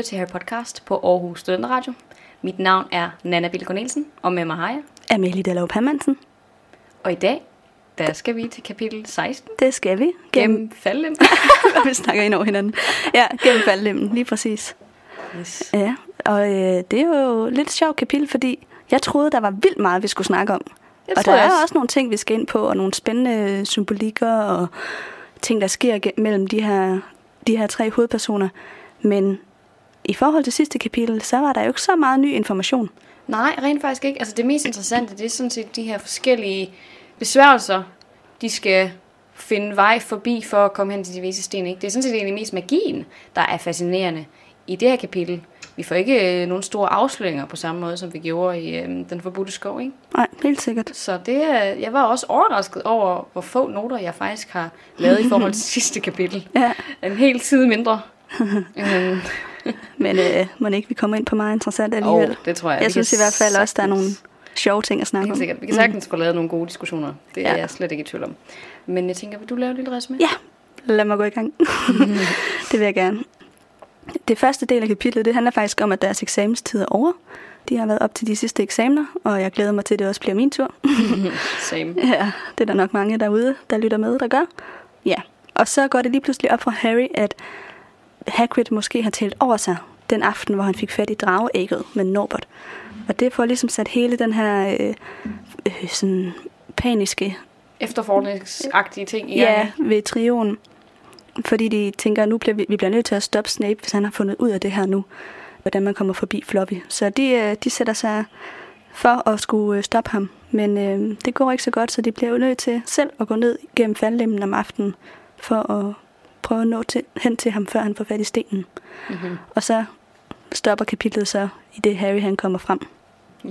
Lytter til Harry Podcast på Aarhus Studenteradio. Mit navn er Nana Bille Cornelsen, og med mig har jeg. Amelie Dallov Pammansen. Og i dag, der skal vi til kapitel 16. Det skal vi. Gennem faldlem. vi snakker ind over hinanden. Ja, gennem faldlemmen, lige præcis. yes. Ja, og øh, det er jo lidt sjovt kapitel, fordi jeg troede, der var vildt meget, vi skulle snakke om. Jeg og der er også. også nogle ting, vi skal ind på, og nogle spændende symbolikker, og ting, der sker mellem de her, de her tre hovedpersoner. Men i forhold til sidste kapitel, så var der jo ikke så meget ny information. Nej, rent faktisk ikke. Altså det mest interessante, det er sådan set de her forskellige besværgelser, de skal finde vej forbi for at komme hen til de vise sten. Ikke? Det er sådan set egentlig mest magien, der er fascinerende i det her kapitel. Vi får ikke øh, nogen store afsløringer på samme måde, som vi gjorde i øh, Den Forbudte Skov. Ikke? Nej, helt sikkert. Så det, er- jeg var også overrasket over, hvor få noter jeg faktisk har lavet i forhold til sidste kapitel. Ja, En hel side mindre. øhm, men øh, må ikke vi kommer ind på meget interessant alligevel. oh, det tror jeg. jeg Vi synes i hvert fald også, der er nogle sjove ting at snakke Helt om. sikkert. Vi kan sagtens få lavet nogle gode diskussioner. Det er Ja. jeg slet ikke i tvivl om. Men jeg tænker, vil du lave et lille resume? Ja, lad mig gå i gang. det vil jeg gerne. Det første del af kapitlet, det handler faktisk om, at deres eksamenstid er over. De har været op til de sidste eksamener, og jeg glæder mig til, at det også bliver min tur. Same. ja, det er der nok mange derude, der lytter med, der gør. Ja, og så går det lige pludselig op for Harry, at Hagrid måske har talt over sig den aften, hvor han fik fat i drageægget med Norbert. Og det får ligesom sat hele den her øh, øh, sådan paniske Efterforskningsagtige ting i Ja, ved trioen. Fordi de tænker, at nu bliver vi, vi bliver nødt til at stoppe Snape, hvis han har fundet ud af det her nu. Hvordan man kommer forbi Floppy. Så de, øh, de sætter sig for at skulle øh, stoppe ham. Men øh, det går ikke så godt, så de bliver jo nødt til selv at gå ned gennem faldlemmen om aftenen. For at prøve at nå til, hen til ham, før han får fat i stenen. Mm-hmm. Og så stopper kapitlet så i det Harry han kommer frem.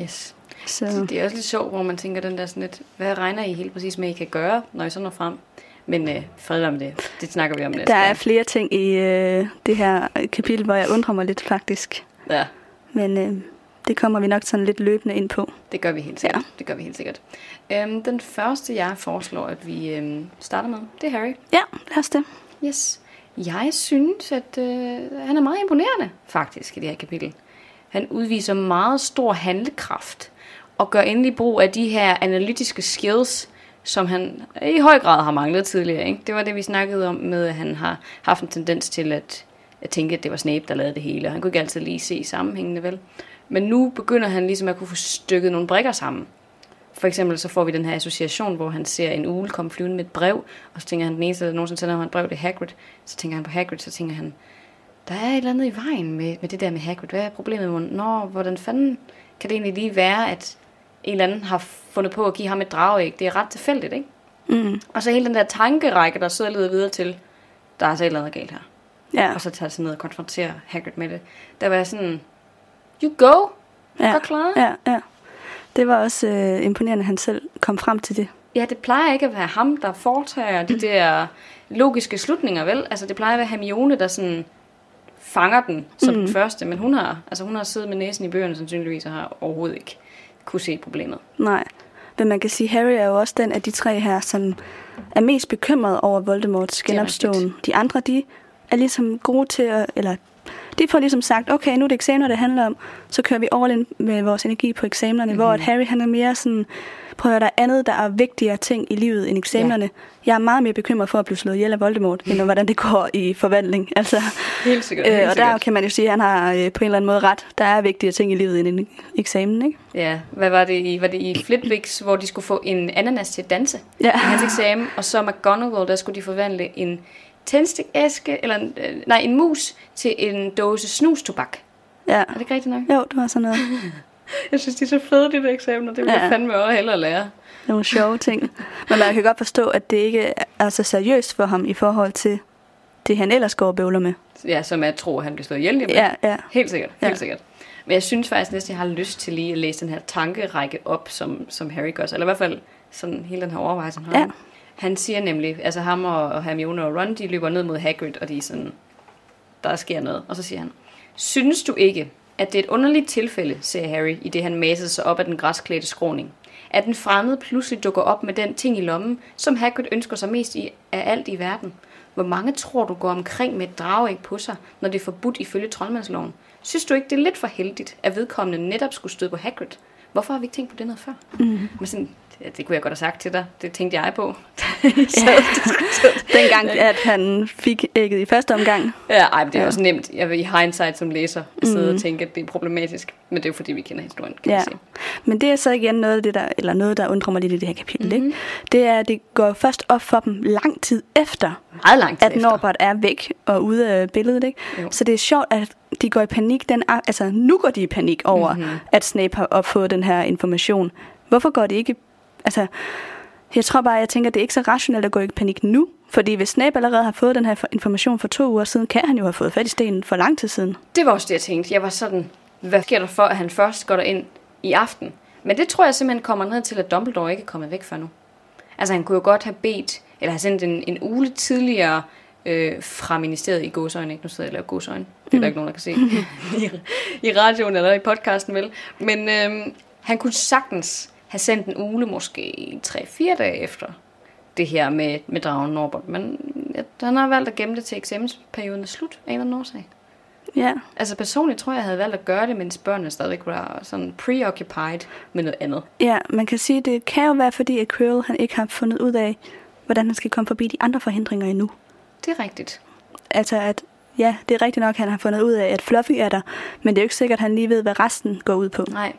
Yes. Så Det er også lidt sjovt, hvor man tænker den der sådan lidt, hvad regner I helt præcis med, I kan gøre, når I så når frem? Men øh, fred om det. Det snakker vi om næste der er gang. flere ting i øh, det her kapitel, hvor jeg undrer mig lidt faktisk. Ja, Men øh, det kommer vi nok sådan lidt løbende ind på. det gør vi helt sikkert. Ja. Det gør vi helt sikkert. Øhm, den første, jeg foreslår, at vi øhm, starter med, det er Harry. Ja, lad os det. Yes. Jeg synes, at øh, han er meget imponerende, faktisk, i det her kapitel. Han udviser meget stor handlekraft, og gør endelig brug af de her analytiske skills, som han i høj grad har manglet tidligere. Ikke? Det var det, vi snakkede om med, at han har haft en tendens til at, at tænke, at det var Snape, der lavede det hele, og han kunne ikke altid lige se sammenhængende vel. Men nu begynder han ligesom at kunne få stykket nogle brikker sammen. For eksempel så får vi den her association, hvor han ser en ugle komme flyvende med et brev, og så tænker han, den eneste, der nogensinde sender ham et brev, det er Hagrid. Så tænker han på Hagrid, så tænker han, der er et eller andet i vejen med, med det der med Hagrid. Hvad er problemet? med- Nå, hvordan fanden kan det egentlig lige være, at en eller anden har fundet på at give ham et drageæg? Det er ret tilfældigt, ikke? Mm. Og så hele den der tankerække, der sidder leder videre til, der er så et eller andet galt her. Ja, Og så tager sig ned og konfronterer Hagrid med det. Der var jeg sådan, you go, ja, godt klaret. ja, ja. Det var også øh, imponerende, at han selv kom frem til det. Ja, det plejer ikke at være ham, der foretager de der logiske slutninger, vel? Altså, det plejer at være Hermione, der sådan fanger den som mm. den første, men hun har, altså, hun har siddet med næsen i bøgerne sandsynligvis, og har overhovedet ikke kunne se problemet. Nej. Men man kan sige, Harry er jo også den af de tre her, som er mest bekymret over Voldemorts genopståen. De andre, de er ligesom gode til at, eller de får ligesom sagt, okay, nu er det eksamener, det handler om, så kører vi all in med vores energi på eksamenerne, mm-hmm. hvor at Harry han er mere sådan, prøv at høre, der er andet, der er vigtigere ting i livet end eksamenerne. Ja. Jeg er meget mere bekymret for at blive slået ihjel af Voldemort, end om, hvordan det går i forvandling. Altså, Helt sikkert. øh, og der kan man jo sige, at han har øh, på en eller anden måde ret. Der er vigtigere ting i livet end en eksamen, ikke? Ja, hvad var det i? Var det i Flitwigs, hvor de skulle få en ananas til at danse? Ja. I hans eksamen, og så McGonagall, der skulle de forvandle en tændstikæske, eller en, øh, nej, en mus til en dåse snustobak. Ja. Er det ikke rigtigt nok? Jo, det var sådan noget. Jeg synes, de er så fede, de der eksamener. Det vil Ja. jeg fandme også hellere lære. Nogle sjove ting. Men man kan godt forstå, at det ikke er så seriøst for ham i forhold til det, han ellers går og bøvler med. Ja, som at tro, at han bliver slået ihjel. om Ja, ja. Helt sikkert, helt Ja. sikkert. Men jeg synes faktisk næsten, jeg har lyst til lige at læse den her tankerække op, som, som Harry gør. Eller i hvert fald sådan hele den her overvejelse, han har. Ja. Han siger nemlig, altså ham og, Hermione og Ron, de løber ned mod Hagrid, og de er sådan, der sker noget. Og så siger han, synes du ikke, at det er et underligt tilfælde, siger Harry, i det han masede sig op af den græsklædte skråning. At en fremmed pludselig dukker op med den ting i lommen, som Hagrid ønsker sig mest i, af alt i verden. Hvor mange tror du går omkring med et drageæg på sig, når det er forbudt ifølge troldmandsloven? Synes du ikke, det er lidt for heldigt, at vedkommende netop skulle støde på Hagrid? Hvorfor har vi ikke tænkt på det noget før? Mm. Men sådan, ja, det kunne jeg godt have sagt til dig. Det tænkte jeg på. så, Dengang, at han fik ægget i første omgang. Ja, ej, men det er ja. også nemt. Jeg vil i hindsight som læser sidde mm. og tænke, at det er problematisk. Men det er jo fordi, vi kender historien, kan ja. sige. Men det er så igen noget det, der, eller noget, der undrer mig lidt i det her kapitel. Mm-hmm. Ikke? Det er, at det går først op for dem lang tid efter, Meget lang tid at Norbert er væk og ude af billedet. Ikke? Jo. Så det er sjovt, at de går i panik. Den, altså, nu går de i panik over, mm-hmm. at Snape har opfået den her information. Hvorfor går de ikke... Altså, jeg tror bare, jeg tænker, at det er ikke så rationelt at gå i panik nu. Fordi hvis Snape allerede har fået den her information for to uger siden, kan han jo have fået fat i stenen for lang tid siden. Det var også det, jeg tænkte. Jeg var sådan, hvad sker der for, at han først går ind i aften? Men det tror jeg simpelthen kommer ned til, at Dumbledore ikke er kommet væk fra nu. Altså han kunne jo godt have bedt, eller have sendt en, en uge tidligere øh, fra ministeriet i gåsøjne. Ikke? Nu sidder jeg og laver gåsøjne. Det er der ikke nogen, der kan se I, i radioen eller i podcasten, vel? Men øh, han kunne sagtens have sendt en uge, måske 3-4 dage efter det her med, med dragen Norbert. Men ja, han har valgt at gemme det til eksamensperioden er slut af en eller anden årsag. Ja, Altså personligt tror jeg, jeg havde valgt at gøre det, mens børnene stadigvæk var sådan preoccupied med noget andet. ja man kan sige, det kan jo være, fordi at Quirrell han ikke har fundet ud af, hvordan han skal komme forbi de andre forhindringer endnu. Det er rigtigt. Altså at, ja, det er rigtigt nok, at han har fundet ud af, at Fluffy er der, men det er jo ikke sikkert, at han lige ved, hvad resten går ud på. Nej.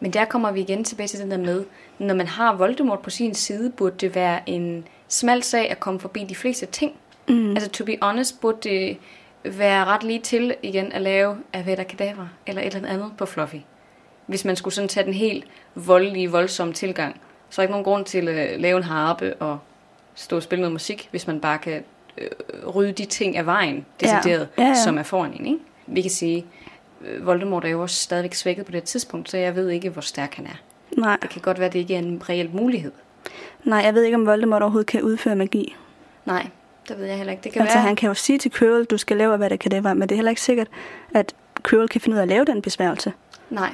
Men der kommer vi igen tilbage til den der med, når man har Voldemort på sin side, burde det være en smal sag at komme forbi de fleste ting. Mm. Altså to be honest, burde det være ret lige til igen at lave Avada Kedavra eller et eller andet på Fluffy. Hvis man skulle sådan tage den helt voldelige, voldsomme tilgang, så er der ikke nogen grund til at lave en harpe og stå og spille noget musik, hvis man bare kan øh, rydde de ting af vejen, decideret, Ja, ja. som er foran en. Ikke? Vi kan sige, Voldemort er jo også stadigvæk svækket på det tidspunkt, så jeg ved ikke, hvor stærk han er. Nej, Det kan godt være, at det ikke er en reel mulighed. nej, jeg ved ikke, om Voldemort overhovedet kan udføre magi. Nej, det ved jeg heller ikke. Det kan Altså, være... han kan jo sige til Quirrell, du skal lave, hvad det kan det være, men det er heller ikke sikkert, at Quirrell kan finde ud af at lave den besværgelse. Nej,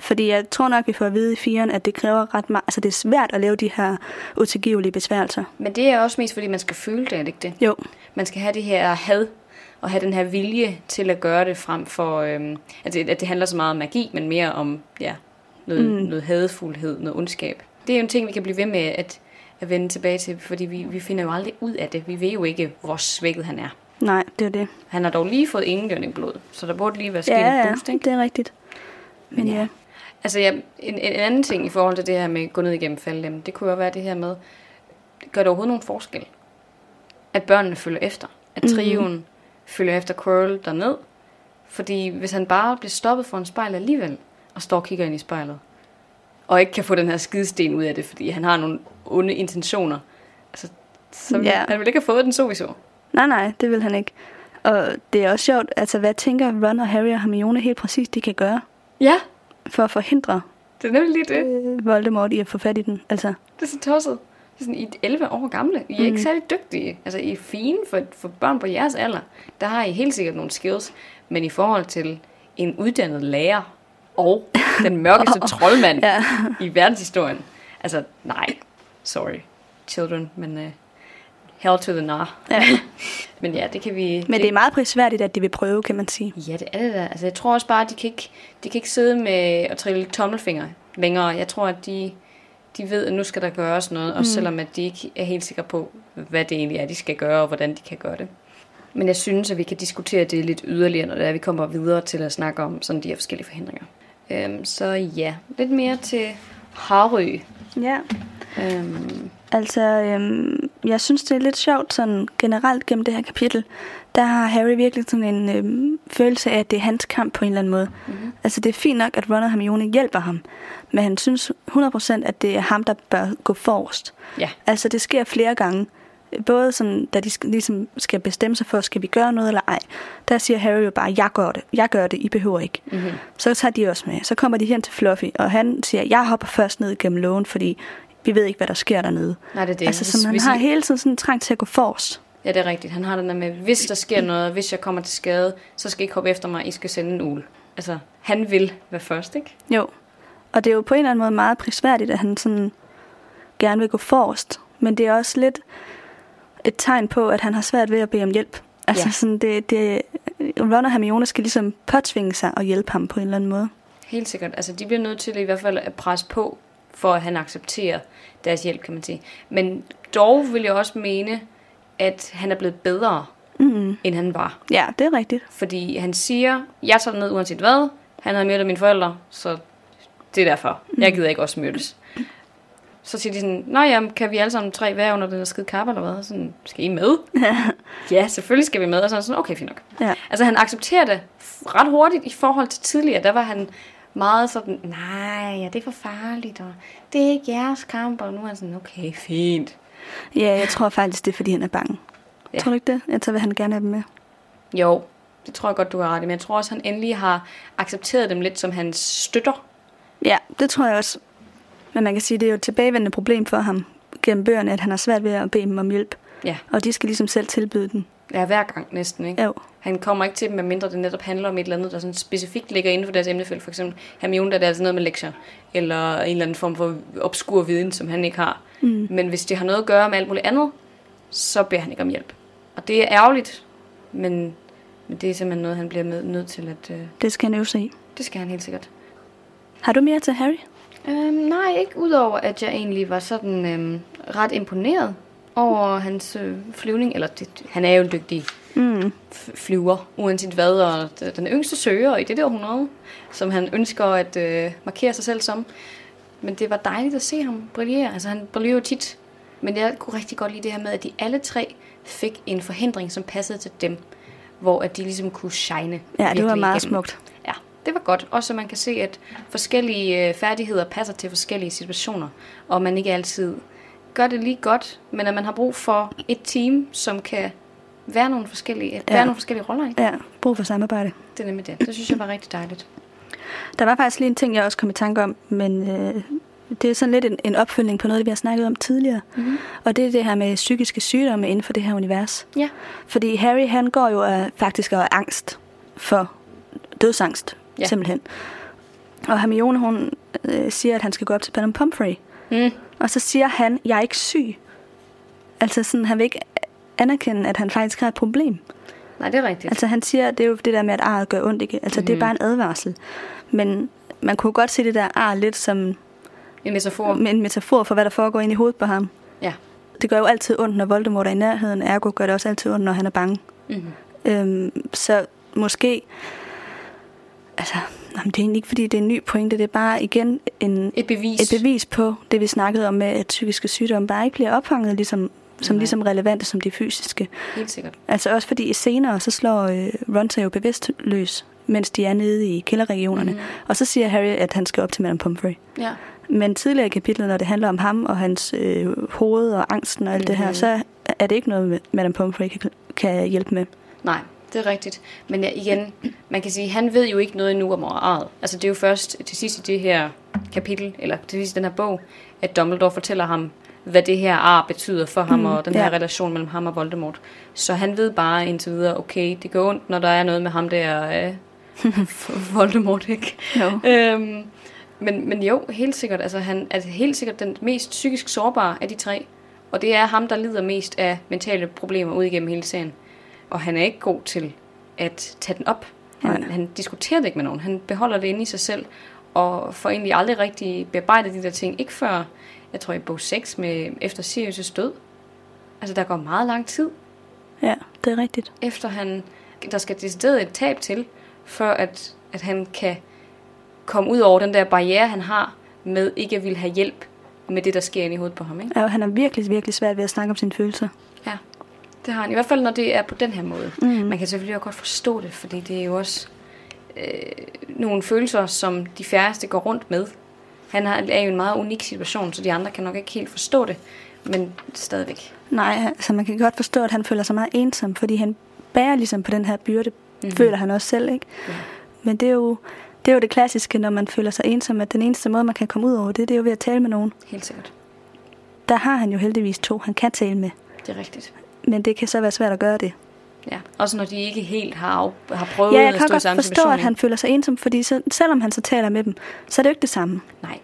Fordi jeg tror nok, vi får at vide i firen, at det kræver ret meget, altså det er svært at lave de her utilgivelige besværgelser. men det er også mest, fordi man skal føle det, er det ikke det? Jo, Man skal have det her had, og have den her vilje til at gøre det frem for... Øhm, at, det, at det handler så meget om magi, men mere om ja, noget, mm. noget hadefuldhed, noget ondskab. Det er jo en ting, vi kan blive ved med at, at vende tilbage til, fordi vi, vi finder jo aldrig ud af det. Vi ved jo ikke, hvor svækket han er. nej, det er det. Han har dog lige fået ingen blod, så der burde lige være sket Ja, en ja, boost, ikke? det er rigtigt. Men ja, Altså ja, en, en anden ting i forhold til det her med at gå ned igennem faldlem, det kunne jo være det her med, gør det overhovedet nogen forskel? At børnene følger efter. At trioen mm. Følger efter Quirrell derned. Fordi hvis han bare bliver stoppet for en spejl alligevel, og står og kigger ind i spejlet, og ikke kan få den her skidesten ud af det, fordi han har nogle onde intentioner, altså, så Ja. han vil ikke have fået den så vi så. nej, nej, det vil han ikke. Og det er også sjovt, altså hvad tænker Ron og Harry og Hermione helt præcis, de kan gøre Ja, for at forhindre det er nemlig lige det. øh, Voldemort i at få fat i den. Altså, Det er så tosset. Sådan, I er 11 år gamle. I er mm. ikke særlig dygtige. Altså, I er fine for, for børn på jeres alder. Der har I helt sikkert nogle skills. Men i forhold til en uddannet lærer og den mørkeste troldmand ja. i verdenshistorien. Altså, nej. Sorry, children. Men uh, hell to the nar. ja. Men ja, det kan vi... Men det er meget prisværdigt, at de vil prøve, kan man sige. Ja, det er det da. Altså, jeg tror også bare, at de kan ikke, de kan ikke sidde med at trille tommelfinger længere. Jeg tror, at de, de ved, at nu skal der gøres noget, også selvom at de ikke er helt sikre på, hvad det egentlig er, de skal gøre, og hvordan de kan gøre det. Men jeg synes, at vi kan diskutere det lidt yderligere, når det er, vi kommer videre til at snakke om sådan de her forskellige forhindringer. Øhm, så ja, lidt mere til Harry. Ja. Øhm, Altså, øhm, jeg synes, det er lidt sjovt sådan generelt gennem det her kapitel. Der har Harry virkelig sådan en øhm, følelse af, at det er hans kamp på en eller anden måde. Mm-hmm. Altså, det er fint nok, at Ron og Hermione hjælper ham. Men han synes 100% at det er ham, der bør gå forrest. ja, Altså, det sker flere gange. Både sådan, da de ligesom skal bestemme sig for, skal vi gøre noget eller ej. Der siger Harry jo bare, jeg gør det, jeg gør det, I behøver ikke. mm-hmm. Så tager de også med. Så kommer de hen til Fluffy, og han siger, jeg hopper først ned gennem lågen, fordi vi ved ikke, hvad der sker dernede. nej, det er det. Altså, så han hvis har hele tiden sådan en trang til at gå forrest. Ja, det er rigtigt. Han har den der med, hvis der sker noget, hvis jeg kommer til skade, så skal I ikke hoppe efter mig, I skal sende en ul. Altså, han vil være først, ikke? Jo. Og det er jo på en eller anden måde meget prisværdigt, at han sådan gerne vil gå forrest. Men det er også lidt... et tegn på, at han har svært ved at bede om hjælp. Altså Ja. sådan, det, det, Ron og Hermione skal ligesom påtvinge sig og hjælpe ham på en eller anden måde. Helt sikkert. Altså, de bliver nødt til i hvert fald at presse på, for at han accepterer deres hjælp, kan man sige. Men dog vil jeg også mene, at han er blevet bedre, Mm. end han var. Ja, det er rigtigt. Fordi han siger, jeg tager ned uanset hvad. Han har myrdet mine forældre, så det er derfor. Jeg gider ikke også myrdes. Så siger de sådan, Nå jamen, kan vi alle sammen tre være under den der skide kappe, eller hvad? Sådan, skal I med? ja, selvfølgelig skal vi med. Og så er sådan, okay, fint nok. Ja. Altså han accepterer det ret hurtigt i forhold til tidligere. Der var han meget sådan, nej, ja, det er for farligt, og det er ikke jeres kamp. Og nu er han sådan, okay, fint. Ja, jeg tror faktisk, det er, fordi han er bange. Ja. Tror du ikke det? Jeg tror, vil han gerne have dem med. Jo, det tror jeg godt, du har ret i. Men jeg tror også, han endelig har accepteret dem lidt som hans støtter. Ja, det tror jeg også. Men man kan sige, det er jo et tilbagevendende problem for ham gennem bøgerne, at han har svært ved at bede dem om hjælp. Ja, Og de skal ligesom selv tilbyde den. Ja hver gang næsten, ikke? Jo. Han kommer ikke til dem, medmindre det netop handler om et eller andet, der sådan specifikt ligger inden for deres emnefelt. For eksempel Hermione, der er det altså noget med lektier, eller en eller anden form for obskur viden, som han ikke har. Mm. Men hvis det har noget at gøre med alt muligt andet, så beder han ikke om hjælp. Og det er ærgerligt, men, men det er simpelthen noget, han bliver med, nødt til at... Øh, Det skal han øve sig i. det skal han helt sikkert. Har du mere til Harry? Øhm, nej, ikke udover at jeg egentlig var sådan øhm, ret imponeret over hans øh, flyvning. Eller det, han er jo en dygtig Mm. flyver, uanset hvad, og den yngste søger i det der århundrede, som han ønsker at øh, markere sig selv som. Men det var dejligt at se ham brillere. Altså han brillerer jo tit. Men jeg kunne rigtig godt lide det her med, at de alle tre fik en forhindring, som passede til dem. Hvor at de ligesom kunne shine. Ja, det var meget igennem. smukt. Ja, det var godt. Også så man kan se, at forskellige øh, færdigheder passer til forskellige situationer. Og man ikke altid gør det lige godt, men at man har brug for et team, som kan være nogle forskellige, ja. være nogle forskellige roller i. Ja, brug for samarbejde. Det er nemlig det. Det synes jeg var rigtig dejligt. Der var faktisk lige en ting, jeg også kom i tanke om, men øh, det er sådan lidt en, en opfølgning på noget, vi har snakket om tidligere. Mm-hmm. Og det er det her med psykiske sygdomme inden for det her univers. Ja. Fordi Harry, han går jo af, faktisk er angst for dødsangst, ja. simpelthen. Og Hermione, hun øh, siger, at han skal gå op til Madame Pomfrey. Mm. Og så siger han, jeg er ikke syg. Altså sådan, han vil ikke anerkende, at han faktisk har et problem. Nej, det er rigtigt. Altså han siger, det er jo det der med, at arret gør ondt, ikke? Altså mm. det er Mhm. bare en advarsel. Men man kunne godt se det der ar lidt som En metafor. en metafor for, hvad der foregår ind i hovedet på ham. Ja. Det gør jo altid ondt, når Voldemort er i nærheden. Ergo gør det også altid ondt, når han er bange. Mm-hmm. Øhm, så måske... Altså, jamen, det er egentlig ikke, fordi det er en ny pointe. Det er bare igen en, Et bevis. et bevis på det, vi snakkede om med, at psykiske sygdomme bare ikke bliver opfanget ligesom, som Nej. ligesom relevante som de fysiske. Helt sikkert. Altså også fordi senere, så slår øh, Ron sig jo bevidstløs, mens de er nede i kælderregionerne. Mhm. Og så siger Harry, at han skal op til Madame Pomfrey. Ja. Men tidligere i kapitlet, når det handler om ham og hans øh, hoved og angsten og alt det her, Mhm. så er det ikke noget, Madame Pomfrey kan, kan hjælpe med. Nej, det er rigtigt. Men ja, igen, man kan sige, han ved jo ikke noget endnu om arret. Altså det er jo først til sidst i det her kapitel, eller til sidst i den her bog, at Dumbledore fortæller ham, hvad det her ar betyder for ham, Mm, og den her ja. relation mellem ham og Voldemort. Så han ved bare indtil videre, okay, det gør ondt, når der er noget med ham der, øh, Voldemort, ikke? Jo. Øhm, men, men jo, helt sikkert. Altså, han er helt sikkert den mest psykisk sårbare af de tre. Og det er ham, der lider mest af mentale problemer ud igennem hele serien. Og han er ikke god til at tage den op. Han, Nej. han diskuterer det ikke med nogen. Han beholder det inde i sig selv. Og får egentlig aldrig rigtig bearbejdet de der ting. Ikke før, jeg tror i bog 6, med, efter Sirius' død. Altså, der går meget lang tid Ja, det er rigtigt. efter han, der skal decideret et tab til, for at, at han kan komme ud over den der barriere, han har med ikke at ville have hjælp med det, der sker inde i hovedet på ham. Ikke? Ja, han er virkelig, virkelig svært ved at snakke om sine følelser. Ja, det har han. I hvert fald, når det er på den her måde. Mm. Man kan selvfølgelig også godt forstå det, fordi det er jo også øh, nogle følelser, som de færreste går rundt med. Han har, er jo en meget unik situation, så de andre kan nok ikke helt forstå det, men stadigvæk. Nej, altså man kan godt forstå, at han føler sig meget ensom, fordi han bærer ligesom på den her byrde, mm-hmm. føler han også selv, ikke? Ja. Men det er, jo, det er jo det klassiske, når man føler sig ensom, at den eneste måde, man kan komme ud over det, det er jo ved at tale med nogen. Helt sikkert. Der har han jo heldigvis to, han kan tale med. Det er rigtigt. Men det kan så være svært at gøre det. Ja. Også når de ikke helt har, af- har prøvet Ja, jeg at kan stå i godt samme forstå, at han føler sig ensom, fordi så, selvom han så taler med dem, så er det jo ikke det samme. Nej.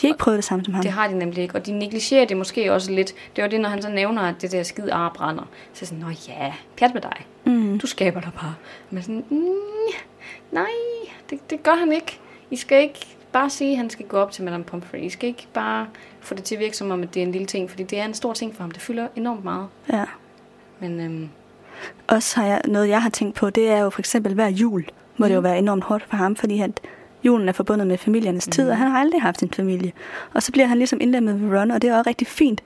De har ikke prøvet det samme som ham. Det har de nemlig ikke, og de negligerer det måske også lidt. Det var det, når han så nævner, at det der skide ar brænder. Så er sådan, nå ja, pjat med dig. Mm. Du skaber dig bare. Men sådan, mm, nej, det, det gør han ikke. I skal ikke bare sige, at han skal gå op til Madame Pomfrey. I skal ikke bare få det til at virke som om, at det er en lille ting, fordi det er en stor ting for ham. Det fylder enormt meget. Ja. Men øhm, Også har jeg, noget, jeg har tænkt på, det er jo for eksempel hver jul, må mm. det jo være enormt hårdt for ham, fordi at julen er forbundet med familiernes mm. tid, og han har aldrig haft en familie. Og så bliver han ligesom indlemmet ved Ron, og det er også rigtig fint.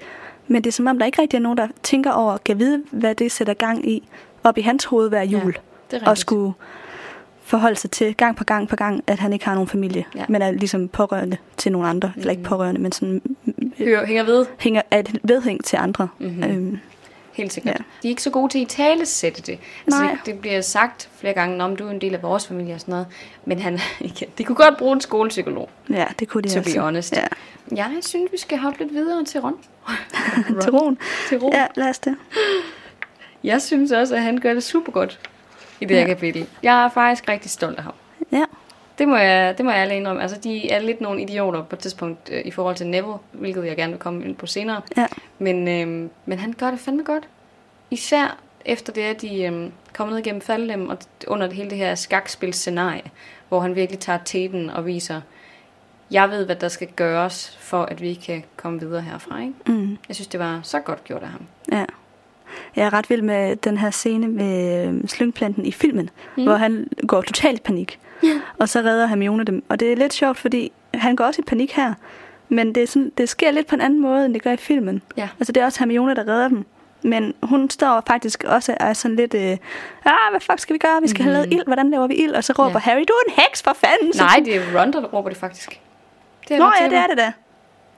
Men det er som om, der ikke rigtig er nogen, der tænker over, kan vide, hvad det sætter gang i, op i hans hoved hver jul. er og skulle forholde sig til gang på gang på gang, at han ikke har nogen familie, Ja. ja. men er ligesom pårørende til nogle andre. Mm. Eller ikke pårørende, men sådan Hører, hænger ved. hænger, er et vedhæng til andre. Mhm. Øhm, Helt sikkert. Ja. De er ikke så gode til at tale sætte det. Altså, Nej. det. Det bliver sagt flere gange, om du er en del af vores familie og sådan noget. Men han, igen, de kunne godt bruge en skolepsykolog, ja, det kunne de to altså. be honest. Ja. Jeg synes, vi skal hoppe lidt videre til Ron. Til roen. Til Ron. Ja, lad os det. Jeg synes også, at han gør det super godt i det her Ja. kapitel. Jeg er faktisk rigtig stolt af ham. Ja. Det må jeg, det må jeg alle indrømme. Altså, de er lidt nogle idioter på et tidspunkt øh, i forhold til Neville, hvilket jeg gerne vil komme ind på senere. Ja. Men, øh, men han gør det fandme godt. Især efter det, at de øh, kommer ned igennem faldlem og under det hele det her skakspilscenarie, hvor han virkelig tager teten og viser, jeg ved, hvad der skal gøres, for at vi kan komme videre herfra. Ikke? Mm. Jeg synes, det var så godt gjort af ham. Ja. Jeg er ret vild med den her scene med øhm, slyngplanten i filmen, Mm. hvor han går totalt panik. Ja. Og så redder Hermione dem. Og det er lidt sjovt, fordi han går også i panik her. Men det, er sådan, det sker lidt på en anden måde, end det gør i filmen. Ja. Altså det er også Hermione, der redder dem. Men hun står faktisk også og er sådan lidt, øh, ah, hvad fuck skal vi gøre? Vi skal mm-hmm. have lavet ild. Hvordan laver vi ild? Og så råber Ja. Harry, du er en heks for fanden! Nej, det er Ron, der råber det faktisk. Det Nå ret ja, det er det da.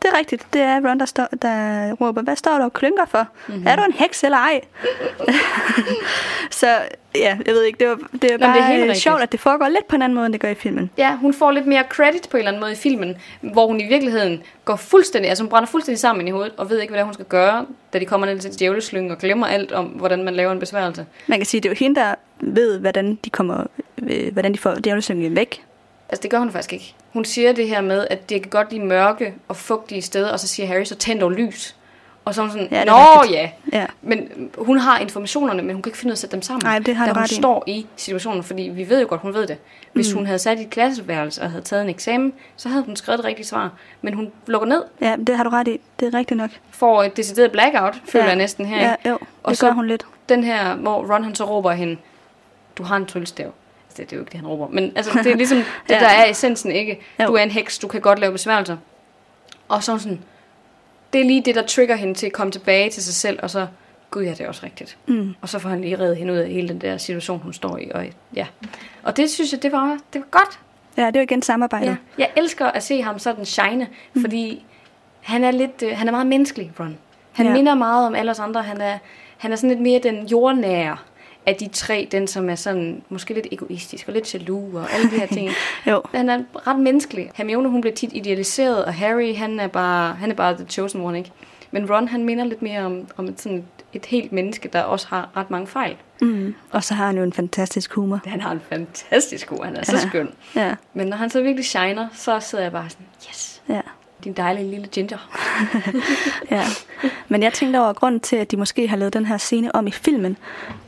Det er rigtigt. Det er Ron, der, står, der råber, hvad står der og klynker for? Mhm. Mm-hmm. Er du en heks eller ej? så ja, jeg ved ikke, det, var, det er er bare helt det er rigtigt. sjovt, at det foregår lidt på en anden måde, end det gør i filmen. Ja, hun får lidt mere credit på en eller anden måde i filmen, hvor hun i virkeligheden går fuldstændig, altså hun brænder fuldstændig sammen i hovedet, og ved ikke, hvad hun skal gøre, da de kommer ned til djævleslyngen og glemmer alt om, hvordan man laver en besværgelse. Man kan sige, det er jo hende, der ved, hvordan de, kommer, øh, hvordan de får djævlesyngen væk. Altså det gør hun faktisk ikke. Hun siger det her med, at det kan godt lide mørke og fugtige steder, og så siger Harry, så tænd dog lys. Og så er hun sådan, Ja, nå ja. Ja. Men hun har informationerne, men hun kan ikke finde ud af at sætte dem sammen. Nej, det har da hun ret står i situationen, fordi vi ved jo godt, hun ved det. Hvis Mm. hun havde sat i et klasseværelse og havde taget en eksamen, så havde hun skrevet det rigtige svar. Men hun lukker ned, ja, det har du ret i. Det er rigtigt nok. får et decideret blackout, føler Ja. jeg næsten her. Ja, jo, Og det så- gør hun lidt. Den her, hvor Ron han så råber hende, du har en tryllestav. Det, det er jo ikke det, han råber. Men altså, det er ligesom det, Ja. der er essensen, ikke? Jo. Du er en heks, du kan godt lave besværgelser. Og så sådan, det er lige det, der trigger hende til at komme tilbage til sig selv, og så, gud ja, det er også rigtigt. Mm. Og så får han lige reddet hende ud af hele den der situation, hun står i. Og, ja. og det synes jeg, det var, det var godt. Ja, det jo igen samarbejde. Ja. Jeg elsker at se ham sådan shine, mm. fordi han er lidt, øh, han er meget menneskelig, Ron. Han. Ja. minder meget om alle os andre. Han er, han er sådan lidt mere den jordnære af de tre, den som er sådan måske lidt egoistisk og lidt jaloux og alle de her ting. Jo, Han er ret menneskelig. Hermione, hun bliver tit idealiseret, og Harry, han er bare, han er bare the chosen one, ikke? Men Ron, han minder lidt mere om, om et, sådan et, et helt menneske, der også har ret mange fejl. mm. og så har han jo en fantastisk humor. Han har en fantastisk god, han er så Ja. skøn. Ja, Men når han så virkelig shiner, så sidder jeg bare sådan, yes, ja. Din dejlige lille ginger. Ja. Men jeg tænkte over, at grunden til, at de måske har lavet den her scene om i filmen,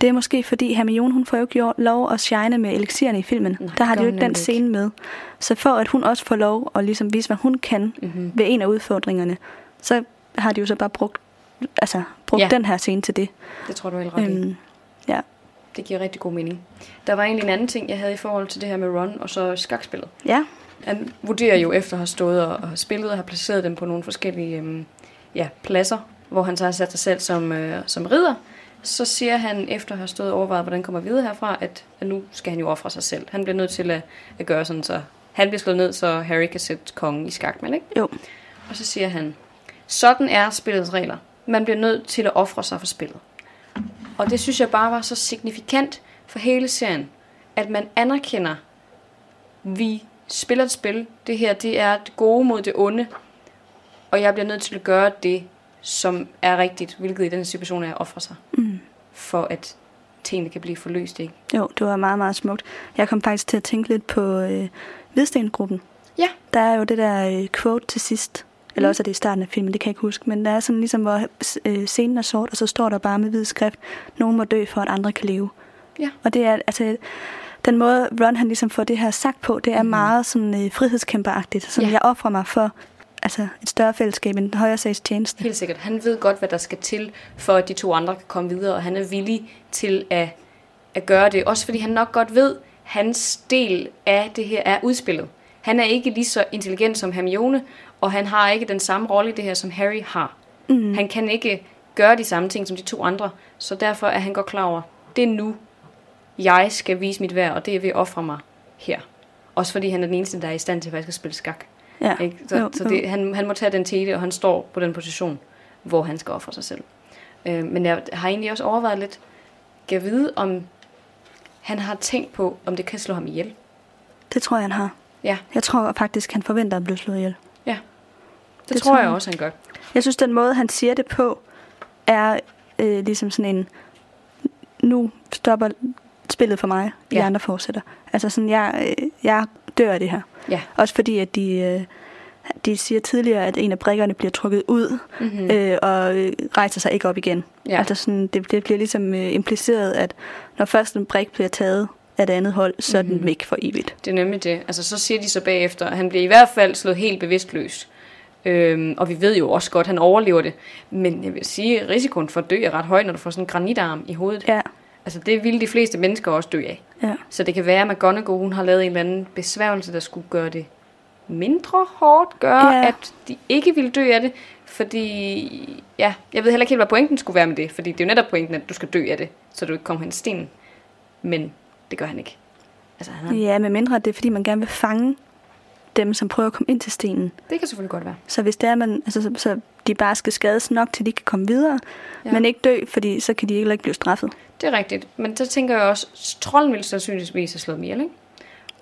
det er måske fordi Hermione, hun får jo ikke lov at shine med elixierne i filmen. Nej, Der har de jo ikke den scene med. Så for at hun også får lov at ligesom vise, hvad hun kan Mm-hmm. ved en af udfordringerne, så har de jo så bare brugt, altså, brugt Ja. den her scene til det. Det tror du er helt ret. Øhm, ja. Det giver rigtig god mening. Der var egentlig en anden ting, jeg havde i forhold til det her med Ron og så skakspillet. ja, Han vurderer jo efter at have stået og, og har spillet og har placeret dem på nogle forskellige øhm, ja, pladser, hvor han så har sat sig selv som, øh, som ridder. Så siger han, efter at have stået og overvejet, hvordan kommer videre herfra, at, at nu skal han jo ofre sig selv. Han bliver nødt til at, at gøre sådan, så han bliver slået ned, så Harry kan sætte kongen i skak, men ikke? jo. Og så siger han, sådan er spillets regler. Man bliver nødt til at ofre sig for spillet. Og det synes jeg bare var så signifikant for hele serien, at man anerkender, vi spiller et spil. Det her, det er det gode mod det onde. Og jeg bliver nødt til at gøre det, som er rigtigt, hvilket i den situation er at ofre sig. Mm. For at tingene kan blive forløst, ikke? Jo, det var meget, meget smukt. Jeg kom faktisk til at tænke lidt på øh, Hvidstengruppen. Ja. Der er jo det der øh, quote til sidst, eller Mm. også er det i starten af filmen, det kan jeg ikke huske, men der er sådan ligesom, hvor øh, scenen er sort, og så står der bare med hvid skrift, nogen må dø for, at andre kan leve. Ja. Og det er, altså, den måde Ron han ligesom får det her sagt på, det er mm. meget sådan øh, frihedskæmperagtigt, som ja. jeg offrer mig for altså, et større fællesskab, en højere sags tjeneste. Helt sikkert. Han ved godt, hvad der skal til, for at de to andre kan komme videre, og han er villig til at, at gøre det. Også fordi han nok godt ved, at hans del af det her er udspillet. Han er ikke lige så intelligent som Hermione, og han har ikke den samme rolle i det her, som Harry har. Mm. Han kan ikke gøre de samme ting som de to andre, så derfor er han godt klar over, det er nu, jeg skal vise mit værd, og det er ved at ofre mig her. Også fordi han er den eneste, der er i stand til faktisk at spille skak. Ja. Ikke? Så, Jo, så jo. det, han, han må tage den tete, og han står på den position, hvor han skal ofre sig selv. Øh, men jeg har egentlig også overvejet lidt, kan vide, om han har tænkt på, om det kan slå ham ihjel. Det tror jeg, han har. Ja, Jeg tror faktisk, han forventer at blive slået ihjel. ja. Det, Det tror tror jeg jeg. også, han gør. Jeg synes, den måde, han siger det på, er øh, ligesom sådan en, nu stopper spillet for mig, de Ja. andre fortsætter. Altså sådan, jeg, øh, jeg dør af det her. Ja. Også fordi, at de, øh, de siger tidligere, at en af brikkerne bliver trukket ud Mm-hmm. mm. øh, og øh, rejser sig ikke op igen. Ja. Altså sådan, det, det bliver ligesom øh, impliceret, at når først en brik bliver taget af det andet hold, så er Mhm. den væk for evigt. Det er nemlig det. Altså, så siger de så bagefter, at han bliver i hvert fald slået helt bevidstløs. Øhm, og vi ved jo også godt, at han overlever det. Men jeg vil sige, at risikoen for at dø er ret høj, når du får sådan en granitarm i hovedet. Ja, Altså, det ville de fleste mennesker også dø af. ja. Så det kan være, at McGonagall hun har lavet en eller anden besværgelse, der skulle gøre det mindre hårdt, gøre, Ja. at de ikke ville dø af det. Fordi, ja, jeg ved heller ikke helt, hvad pointen skulle være med det. Fordi det er jo netop pointen, at du skal dø af det, så du ikke kommer hen i stenen. Men det gør han ikke. Altså, han Ja, med mindre det er, fordi man gerne vil fange dem, som prøver at komme ind til stenen. det kan selvfølgelig godt være. Så hvis det er, man, altså, så, så de bare skal skades nok, til de kan komme videre, Ja. men ikke dø, fordi så kan de heller ikke blive straffet. Det er rigtigt. Men så tænker jeg også, trolden ville sandsynligvis have slået mig ihjel, ikke?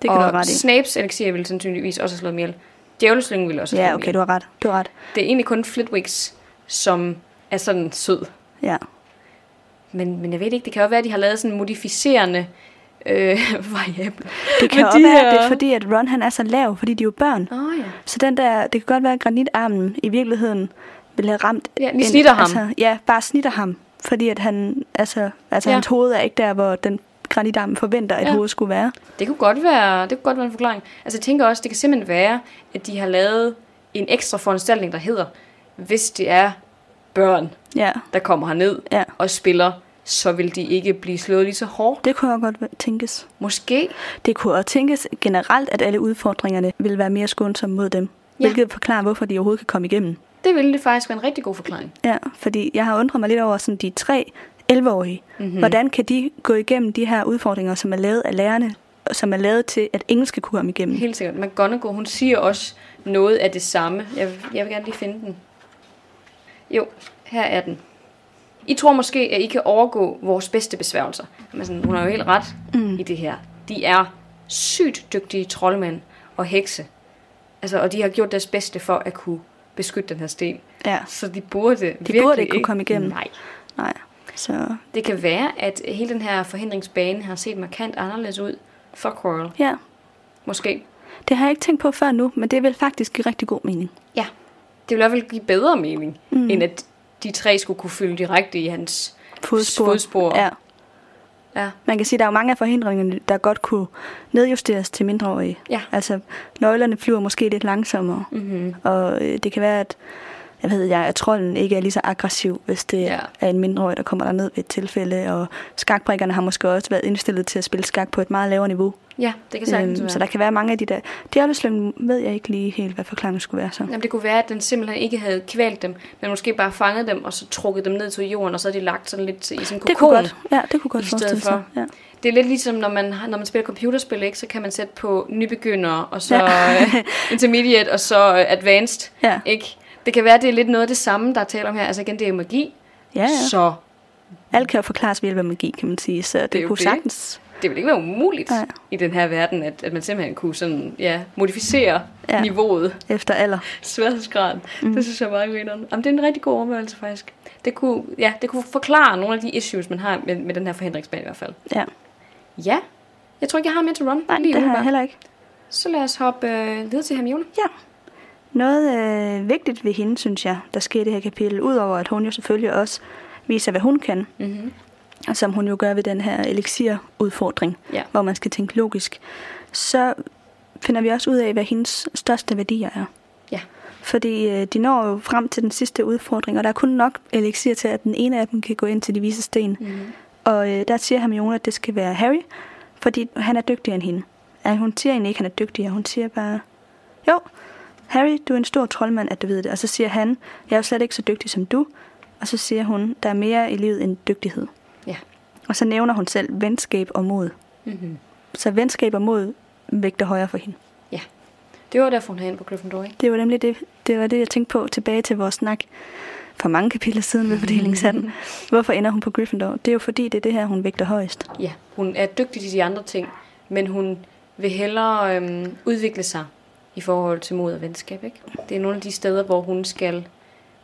Det kan og du ret i. Snapes elixir ville sandsynligvis også have slået mig ihjel. Djævleslyngen ville også have Ja, okay, du har ret. Du har ret. Det er egentlig kun Flitwigs, som er sådan sød. Ja. Men, men jeg ved ikke, det kan jo være, at de har lavet sådan en modificerende øh, variable. Det kan Men også de være, her- det er fordi, at Ron han er så lav, fordi de er jo børn. Oh, ja. Så den der, det kan godt være, at granitarmen i virkeligheden ville have ramt... Ja, de snitter ham. Altså, ja, bare snitter ham. Fordi at han, altså, altså Ja. hans hoved er ikke der, hvor den granitarmen forventer, at ja. hovedet skulle være. Det kunne godt være, det kunne godt være en forklaring. Altså jeg tænker også, det kan simpelthen være, at de har lavet en ekstra foranstaltning, der hedder, hvis det er børn, Ja, der kommer herned ja. og spiller, så vil de ikke blive slået lige så hårdt. Det kunne også godt tænkes. Måske. Det kunne også tænkes generelt, at alle udfordringerne vil være mere skånsomme mod dem. Ja. Hvilket forklarer, hvorfor de overhovedet kan komme igennem. Det ville det faktisk være en rigtig god forklaring. Ja, fordi jeg har undret mig lidt over sådan de tre 11-årige. Mhm. Mm-hmm. Hvordan kan de gå igennem de her udfordringer, som er lavet af lærerne, og som er lavet til, at ingen skal kunne komme igennem? Helt sikkert. McGonagall, hun siger også noget af det samme. Jeg, jeg vil gerne lige finde den. Jo, her er den. I tror måske, at I kan overgå vores bedste besværgelser. Men sådan, hun har jo helt ret mm. i det her. De er sygt dygtige troldmænd og hekse. Altså, og de har gjort deres bedste for at kunne beskytte den her sten. Ja, Så de burde de burde ikke kunne komme igennem. Nej. nej. Så Det kan være, at hele den her forhindringsbane har set markant anderledes ud for Quirrell. ja, Måske. det har jeg ikke tænkt på før nu, men det vil faktisk give rigtig god mening. Ja, det vil i hvert fald give bedre mening, mm. end at de tre skulle kunne fylde direkte i hans Fodspor. fodspor. Ja. Ja. Man kan sige, at der er jo mange af forhindringerne, der godt kunne nedjusteres til mindreårige. Ja. Altså, nøglerne flyver måske lidt langsommere, Mm-hmm. og øh, det kan være, at jeg ved, jeg, at trolden ikke er lige så aggressiv, hvis det Ja. er en mindreårig, der kommer derned ved et tilfælde, og skakbrikkerne har måske også været indstillet til at spille skak på et meget lavere niveau. Ja, det kan sagtens Øhm, være. så der kan være mange af de der... Djævleslyngen ved jeg ikke lige helt, hvad forklaringen skulle være så. Jamen, det kunne være, at den simpelthen ikke havde kvalt dem, men måske bare fanget dem, og så trukket dem ned til jorden, og så havde de lagt sådan lidt i sådan en Det kokon. kunne godt, ja, det kunne godt i stedet forestille sig. for. Ja. Det er lidt ligesom, når man, når man spiller computerspil, ikke? så kan man sætte på nybegynder, og så Ja. ja. intermediate, og så øh, advanced. Ja. Ikke? Det kan være, det er lidt noget af det samme, der er tale om her. Altså igen, det er jo magi. ja, ja. Så Alt kan jo forklares ved hjælp af magi, kan man sige, så det, det kunne det. sagtens... det vil ikke være umuligt Nej. i den her verden, at, at man simpelthen kunne sådan, ja, modificere ja. Ja. niveauet, Efter alder. sværhedsgraden. Mm. Det synes jeg er meget grineren. Jamen, det er en rigtig god overvejelse faktisk. Det kunne, ja, det kunne forklare nogle af de issues, man har med, med den her forhindringsbane i hvert fald. Ja. Ja, jeg tror ikke, jeg har mere til run. Nej, lige det har jeg heller ikke. så lad os hoppe øh, videre til Hermione. Ja. Noget øh, vigtigt ved hende, synes jeg, der sker i det her kapitel, udover at hun jo selvfølgelig også viser, hvad hun kan, Mm-hmm. og som hun jo gør ved den her elixir-udfordring, Ja. hvor man skal tænke logisk, så finder vi også ud af, hvad hendes største værdier er. Ja. Fordi øh, de når jo frem til den sidste udfordring, og der er kun nok elixir til, at den ene af dem kan gå ind til de vise sten. Mm-hmm. Og øh, der siger Hermione, at det skal være Harry, fordi han er dygtigere end hende. Ja, hun siger egentlig ikke, at han er dygtigere. Hun siger bare, jo, Harry, du er en stor troldmand, at du ved det. Og så siger han, jeg er jo slet ikke så dygtig som du. Og så siger hun, der er mere i livet end dygtighed. Ja. Og så nævner hun selv venskab og mod. Mm-hmm. Så venskab og mod vægter højere for hende. Det var derfor, hun havde ind på Gryffindor, ikke? Det var nemlig det, det, var det jeg tænkte på tilbage til vores snak for mange kapitler siden ved fordelingshatten. Hvorfor ender hun på Gryffindor? Det er jo fordi, det er det her, hun vægter højst. Ja, hun er dygtig til de andre ting, men hun vil hellere øhm, udvikle sig i forhold til mod og venskab, ikke? Det er nogle af de steder, hvor hun skal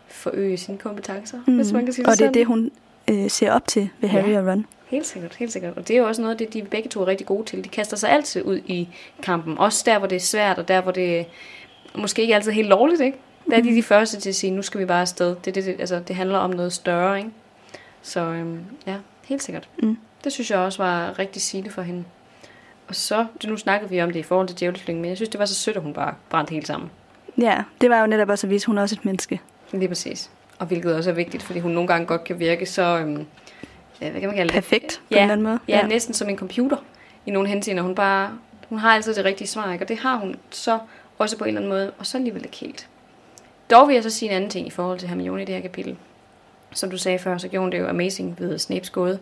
forøge sine kompetencer, mm. hvis man kan sige det og det er sådan. det, hun øh, ser op til ved Harry Ja. og Ron. Helt sikkert, helt sikkert. Og det er jo også noget af det, de begge to er rigtig gode til. De kaster sig altid ud i kampen. Også der, hvor det er svært, og der, hvor det måske ikke altid er helt lovligt, ikke? Der er de de første til at sige, nu skal vi bare afsted. Det, det, det, altså, det handler om noget større, ikke? Så øhm, ja, helt sikkert. Mm. Det synes jeg også var rigtig sigende for hende. Og så, nu snakkede vi om det i forhold til djævleflingen, men jeg synes, det var så sødt, at hun bare brændte helt sammen. Ja, det var jo netop også at vise, at hun er også et menneske. Lige præcis. Og hvilket også er vigtigt, fordi hun nogle gange godt kan virke så, øhm, hvad kan man kalde det? Perfekt på Ja, en eller anden måde. Ja, ja, næsten som en computer i nogle henseender. Hun bare, hun har altid det rigtige svar, ikke? og det har hun så også på en eller anden måde, og så alligevel ikke helt. Dog vil jeg så sige en anden ting i forhold til Hermione i det her kapitel. Som du sagde før, så gjorde hun det jo amazing ved Snapes gåde.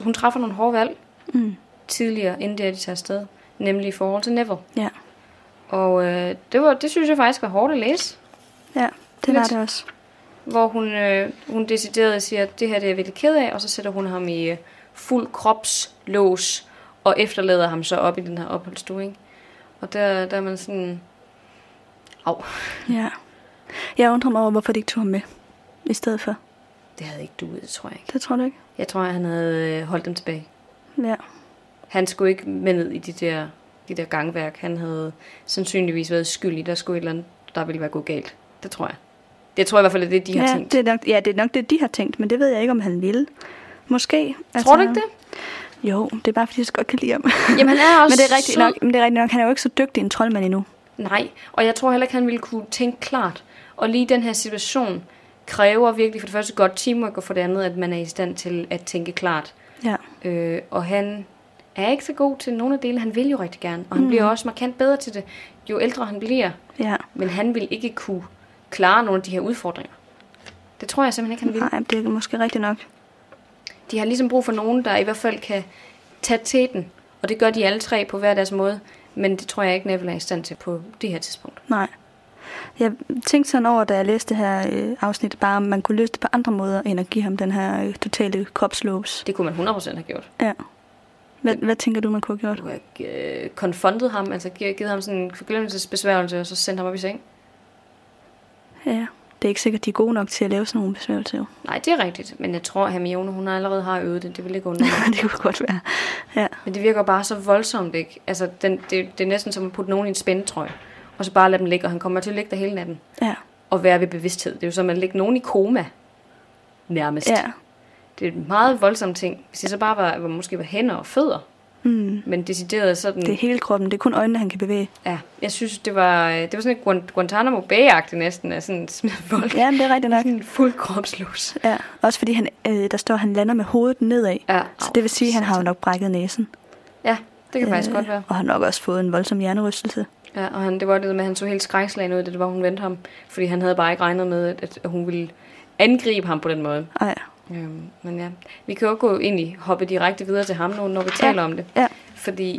Hun træffer nogle hårde valg Mm. Tidligere, inden det er, de tager afsted. Nemlig i forhold til Neville. Ja. Og øh, det, var, det synes jeg faktisk var hårdt at læse. ja, det var det også. Hvor hun, øh, hun decideret siger, at det her det er jeg virkelig ked af, og så sætter hun ham i øh, fuld kropslås, og efterlader ham så op i den her opholdsstue. Ikke? Og der, der er man sådan, au, Ja. Jeg undrer mig over, hvorfor de ikke tog ham med i stedet for. det havde ikke duet, tror jeg ikke. Det tror du ikke? Jeg tror, han havde øh, holdt dem tilbage. Ja. Han skulle ikke med ned i de der, de der gangværk. Han havde sandsynligvis været skyldig. Der skulle et eller andet, der ville være gået galt. Det tror jeg. Det tror jeg i hvert fald, er det, de har ja, tænkt. Det er nok, ja, det er nok det, de har tænkt, men det ved jeg ikke, om han ville. Måske. Altså, Tror du ikke det? Jo, det er bare, fordi jeg så godt kan lide ham. Jamen, han er også men det er rigtigt sød. nok, men det er rigtigt nok, han er jo ikke så dygtig en troldmand endnu. Nej, og jeg tror heller ikke, han ville kunne tænke klart. Og lige den her situation kræver virkelig for det første godt teamwork, og for det andet, at man er i stand til at tænke klart. Ja. Øh, og han er ikke så god til nogle af delene. Han vil jo rigtig gerne, og han mm. bliver også markant bedre til det, jo ældre han bliver. Ja. Men han vil ikke kunne klare nogle af de her udfordringer. Det tror jeg simpelthen ikke, han vil. Nej, det er måske rigtigt nok. De har ligesom brug for nogen, der i hvert fald kan tage teten. Og det gør de alle tre på hver deres måde. Men det tror jeg ikke, Neville er i stand til på det her tidspunkt. Nej. Jeg tænkte sådan over, da jeg læste det her øh, afsnit, bare om man kunne løse det på andre måder, end at give ham den her øh, totale kropslås. Det kunne man 100% have gjort. Ja. Hvad, hvad tænker du, man kunne have gjort? Du har øh, konfrontet ham, altså gi- givet ham sådan en forglemmelsesbesværgelse, og så sendt ham op i seng. Ja. Det er ikke sikkert, de er gode nok til at lave sådan nogle besværgelser. jo. Nej, det er rigtigt, men jeg tror, at Hermione, hun allerede har øvet det. Det vil ikke undre mig. det kunne godt være. Ja. Men det virker bare så voldsomt, ikke? Altså, den, det, det er næsten som at putte nogen i en spændetrøje, og så bare lade dem ligge, og han kommer til at ligge der hele natten. Ja. Og være ved bevidsthed. Det er jo som at lægge nogen i koma, nærmest. Ja. Det er en meget voldsom ting. Hvis det så bare var, var måske var hænder og fødder, Mm. men decideret sådan... Det er hele kroppen. Det er kun øjnene, han kan bevæge. Ja, jeg synes, det var, det var sådan et Guan- Guantanamo Bay-agtigt næsten, af sådan smidt folk. Ja, men det er rigtigt nok. Sådan en fuld kropslås. Ja. Også fordi han, øh, der står, at han lander med hovedet nedad. Ja. Så det vil sige, at han har jo nok brækket næsen. Ja, det kan øh, faktisk godt være. Og har nok også fået en voldsom hjernerystelse. Ja, og han, det var det med, at han så helt skrækslagen ud, det var, hun vendte ham. Fordi han havde bare ikke regnet med, at, at hun ville angribe ham på den måde. Ej. Øhm, men ja, vi kan jo gå ind i hoppe direkte videre til ham nu, når vi Ja. taler om det. Ja. Fordi,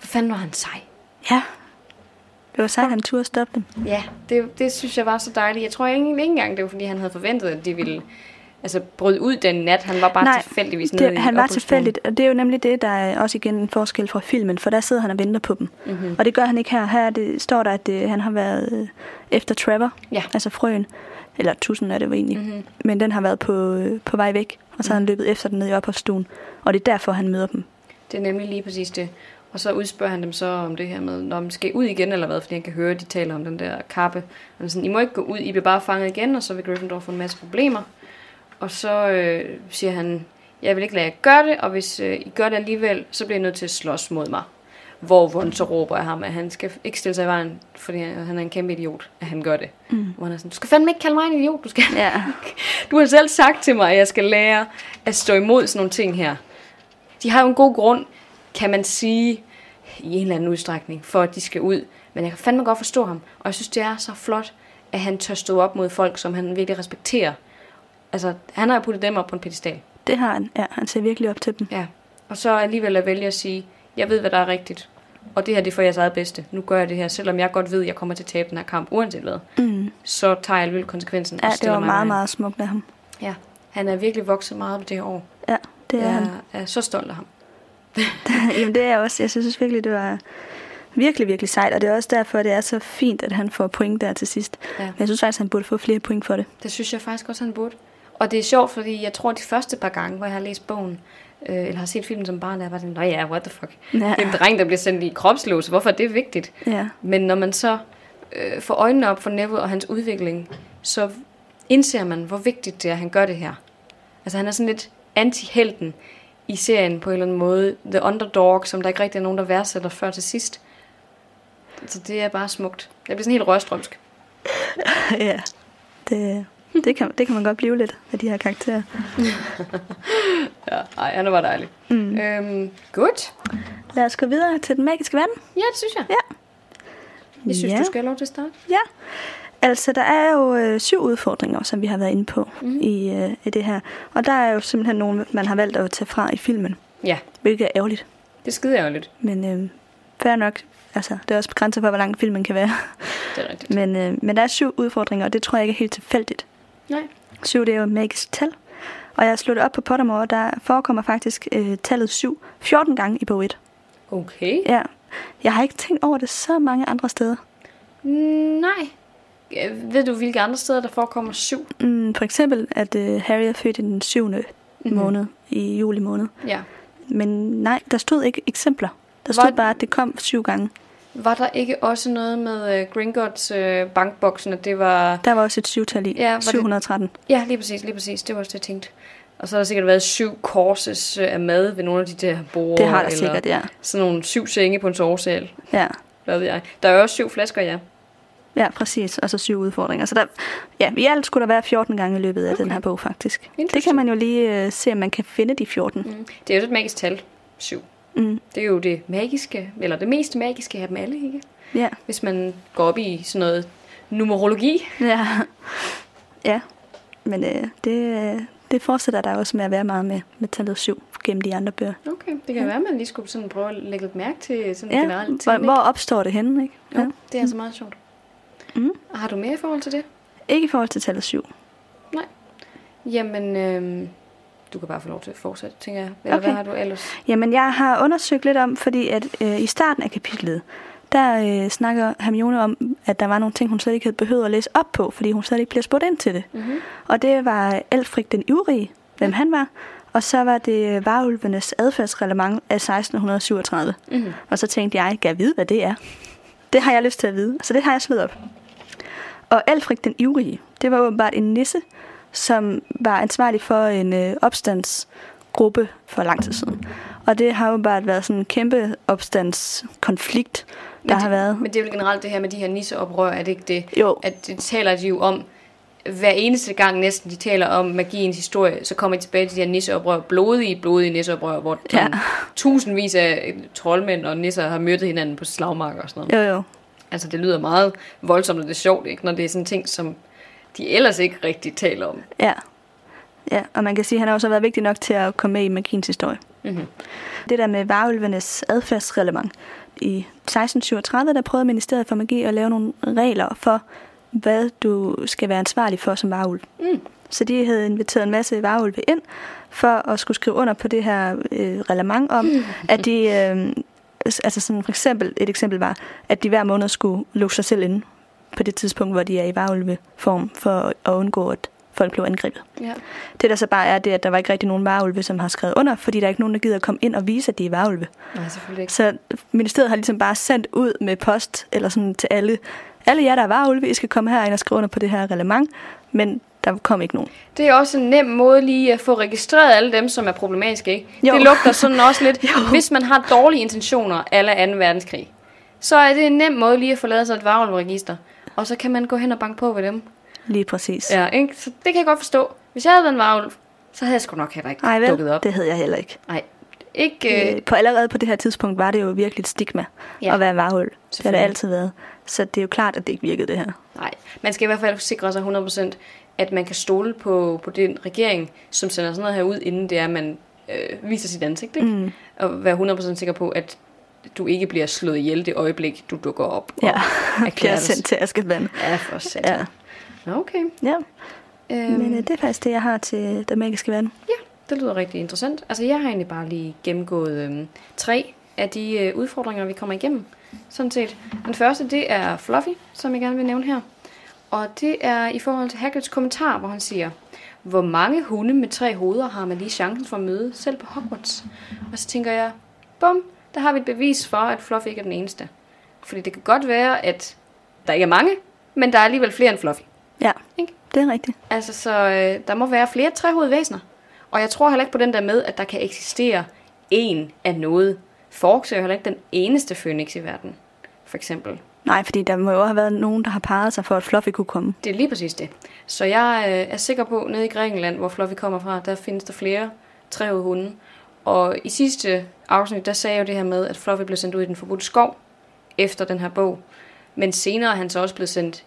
hvad fanden var han sej? Ja. Det var sejt, han turde stoppe dem. Ja, det, det synes jeg var så dejligt. Jeg tror egentlig ikke engang, det var, fordi han havde forventet, at de ville altså, bryde ud den nat. Han var bare Nej, tilfældigvis nede Det, i han var tilfældigt, og det er jo nemlig det, der er også igen en forskel fra filmen, for der sidder han og venter på dem. Mm-hmm. Og det gør han ikke her. Her er det, står der, at det, han har været øh, efter Trevor, Ja. altså frøen. Eller tusind er det jo egentlig. Mm-hmm. Men den har været på, øh, på vej væk, og så har han løbet efter den ned i opholdsstuen. Og det er derfor, han møder dem. Det er nemlig lige præcis det. Og så udspørger han dem så om det her med, når man skal ud igen eller hvad, fordi han kan høre, at de taler om den der kappe. Og sådan, I må ikke gå ud, I bliver bare fanget igen, og så vil Gryffindor få en masse problemer. Og så øh, siger han, jeg vil ikke lade jer gøre det, og hvis øh, I gør det alligevel, så bliver I nødt til at slås mod mig. Hvor Ron så råber af ham, at han skal ikke stille sig i vejen, fordi han han er en kæmpe idiot, at han gør det. Mm. Hvor han er sådan, du skal fandme ikke kalde mig en idiot, du skal... Ja. Du har selv sagt til mig, at jeg skal lære at stå imod sådan nogle ting her. De har jo en god grund, kan man sige, i en eller anden udstrækning, for at de skal ud. Men jeg kan fandme godt forstå ham. Og jeg synes, det er så flot, at han tør stå op mod folk, som han virkelig respekterer. Altså, han har jo puttet dem op på en pedestal. Det har han. Ja, han ser virkelig op til dem. Ja. Og så alligevel at vælge at sige, jeg ved, hvad der er rigtigt. Og det her det er for jeres eget bedste. Nu gør jeg det her, selvom jeg godt ved, at jeg kommer til at tabe den her kamp, uanset hvad. Mm. Så tager jeg alligevel konsekvensen. Ja, og det var mig meget, meget smukt af ham. Ja, han er virkelig vokset meget på det her år. Ja, det er jeg han. er så stolt af ham. Jamen det er jeg også. Jeg synes virkelig, det var virkelig, virkelig sejt. Og det er også derfor, det er så fint, at han får point der til sidst. Ja. Men jeg synes faktisk, han burde få flere point for det. Det synes jeg faktisk også, han burde. Og det er sjovt, fordi jeg tror, de første par gange, hvor jeg har læst bogen, øh, eller har set filmen som barn, der var sådan, nej ja, what the fuck. Ja. Det er en dreng, der bliver sendt i kropslås. Hvorfor er det vigtigt? Ja, Men når man så øh, får øjnene op for Neville og hans udvikling, så indser man, hvor vigtigt det er, at han gør det her. Altså han er sådan lidt anti-helten i serien på en eller anden måde. The underdog, som der ikke rigtig er nogen, der værdsætter før til sidst. Så det er bare smukt. Jeg bliver sådan helt rørstrømsk. ja. Det, det, kan, det kan man godt blive lidt af de her karakterer. Ja, ej, han er bare dejlig. Mm. Øhm, godt. Lad os gå videre til den magiske verden. Ja, det synes jeg. Ja. Jeg synes, Ja. du skal have lov til at starte. Ja. Altså, der er jo øh, syv udfordringer, som vi har været inde på mm. i, øh, i det her. Og der er jo simpelthen nogle, man har valgt at tage fra i filmen, Ja, hvilket er ærgerligt. det skider jeg jo lidt. Men øh, fair nok. Altså, det er også begrænset for, hvor lang filmen kan være. Det er rigtigt. Men, øh, men der er syv udfordringer, og det tror jeg ikke er helt tilfældigt. Nej. Syv, det er jo et magisk tal. Og jeg har slået op på Pottermore, der forekommer faktisk øh, tallet 7 14 gange i bog 1. Okay. Ja. Jeg har ikke tænkt over det så mange andre steder. Mm, nej. Ved du, hvilke andre steder, der forekommer syv? Mm, for eksempel, at øh, Harry er født i den syvende Mhm. mm-hmm. måned, i juli måned. Ja. Men nej, der stod ikke eksempler. Der stod Var- bare, at det kom syv gange. Var der ikke også noget med uh, Gringotts uh, bankboksen, at det var... Der var også et syvtal i. Ja, var det- 713. Ja, lige præcis, lige præcis. Det var også det, jeg tænkte. Og så har der sikkert været syv courses uh, af mad ved nogle af de der borde. Det har der eller sikkert, ja. Sådan nogle syv senge på en sovesal. Ja. Hvad ved jeg. Der er jo også syv flasker, ja. Ja, præcis. Og så syv udfordringer. Så der, ja, i alt skulle der være 14 gange i løbet af okay. den her bog, faktisk. Det kan man jo lige uh, se, om man kan finde de 14. Mm. Det er jo et magisk tal. Syv. Mm. Det er jo det magiske, eller det mest magiske af dem alle, ikke? Ja. Hvis man går op i sådan noget numerologi. Ja. ja. Men øh, det, øh, det fortsætter der også med at være meget med, med tallet 7 gennem de andre bøger. Okay, det kan ja. være, at man lige skulle sådan prøve at lægge lidt mærke til sådan Ja, generelt. hvor, hvor opstår det henne, ikke? Jo, det er altså meget sjovt. Mm. Har du mere i forhold til det? Ikke i forhold til tallet 7. Jamen, øhm, du kan bare få lov til at fortsætte, tænker jeg. Eller Okay. hvad har du ellers? Jamen, jeg har undersøgt lidt om, fordi at øh, i starten af kapitlet, der øh, snakker Hermione om, at der var nogle ting, hun slet ikke havde behøvet at læse op på, fordi hun slet ikke bliver spurgt ind til det. Mm-hmm. Og det var Elfrik den Ivrige, hvem han var, og så var det Varulvenes adfærdsreglement af 1637. Mm-hmm. Og så tænkte jeg, kan jeg vide, hvad det er? Det har jeg lyst til at vide, så det har jeg slået op. Og Alfred den Ivrige, det var åbenbart en nisse, som var ansvarlig for en øh, opstandsgruppe for lang tid siden. Og det har åbenbart været sådan en kæmpe opstandskonflikt, der men har det, været. Men det er jo generelt det her med de her nisseoprør, er det ikke det? Jo, At det taler de jo om, hver eneste gang næsten de taler om magiens historie, så kommer de tilbage til de her nisseoprør, blodige, blodige nisseoprør, hvor Ja. ja. tusindvis af troldmænd og nisser har myrdet hinanden på slagmarker og sådan noget. jo, jo. Altså det lyder meget voldsomt, og det er sjovt, ikke? når det er sådan ting, som de ellers ikke rigtig taler om. Ja. Ja, og man kan sige, at han har også været vigtig nok til at komme med i magiens historie. Mm-hmm. Det der med varulvenes adfærdsreglement. I 1637, der prøvede Ministeriet for Magi at lave nogle regler for, hvad du skal være ansvarlig for som varulv. Mm. Så de havde inviteret en masse varulve ind, for at skulle skrive under på det her øh, reglement om, at de, øh, altså sådan for eksempel, et eksempel var, at de hver måned skulle lukke sig selv inde på det tidspunkt, hvor de er i varulveform, for at undgå, at folk blev angrebet. Ja. Det der så bare er, det at der var ikke rigtig nogen varulve, som har skrevet under, fordi der er ikke nogen, der gider at komme ind og vise, at de er varulve. Nej, selvfølgelig ikke. Så ministeriet har ligesom bare sendt ud med post, eller sådan til alle, alle jer, der er varulve, I skal komme her ind og skrive under på det her reglement, men der kom ikke nogen. Det er også en nem måde lige at få registreret alle dem, som er problematiske, ikke? Jo. Det lugter sådan også lidt, Jo. hvis man har dårlige intentioner eller 2. verdenskrig, så er det en nem måde lige at få lavet sig et varulveregister. Og så kan man gå hen og banke på ved dem. Lige præcis. Ja, ikke? Så det kan jeg godt forstå. Hvis jeg havde været en varulv, så havde jeg sgu nok heller ikke Ej, dukket vel? op. Det havde jeg heller ikke. Nej, ikke... Øh, Øh, på allerede på det her tidspunkt var det jo virkelig et stigma Ja. at være varulv. Det har det altid været. Så det er jo klart, at det ikke virkede det her. nej, man skal i hvert fald sikre sig 100%, at man kan stole på, på den regering, som sender sådan noget her ud, inden det er, at man øh, viser sit ansigt, ikke? Mm. Og være 100% sikker på, at du ikke bliver slået ihjel det øjeblik, du dukker op. Ja, og erklærer bliver sendt til Askeban. Ja, for satan. Ja. Okay. ja. Øhm, Men øh, det er faktisk det, jeg har til den magiske verden. Ja, det lyder rigtig interessant. Altså, jeg har egentlig bare lige gennemgået øhm, tre af de øh, udfordringer, vi kommer igennem. Sådan set. Den første, det er Fluffy, som jeg gerne vil nævne her. Og det er i forhold til Hagrids kommentar, hvor han siger, hvor mange hunde med tre hoveder har man lige chancen for at møde, selv på Hogwarts? Og så tænker jeg, bum, der har vi et bevis for, at Fluffy ikke er den eneste. Fordi det kan godt være, at der ikke er mange, men der er alligevel flere end Fluffy. Ja, Ikke? det er rigtigt. Altså, så øh, der må være flere trehovedede væsener. Og jeg tror heller ikke på den der med, at der kan eksistere en af noget. Forks er jo heller ikke den eneste Phoenix i verden, for eksempel. Nej, fordi der må jo have været nogen, der har parret sig for, at Fluffy kunne komme. Det er lige præcis det. Så jeg øh, er sikker på, nede i Grækenland, hvor Fluffy kommer fra, der findes der flere trehovedede hunde. Og i sidste afsnit, der sagde jeg jo det her med, at Fluffy blev sendt ud i den forbudte skov efter den her bog. Men senere er han så også blevet sendt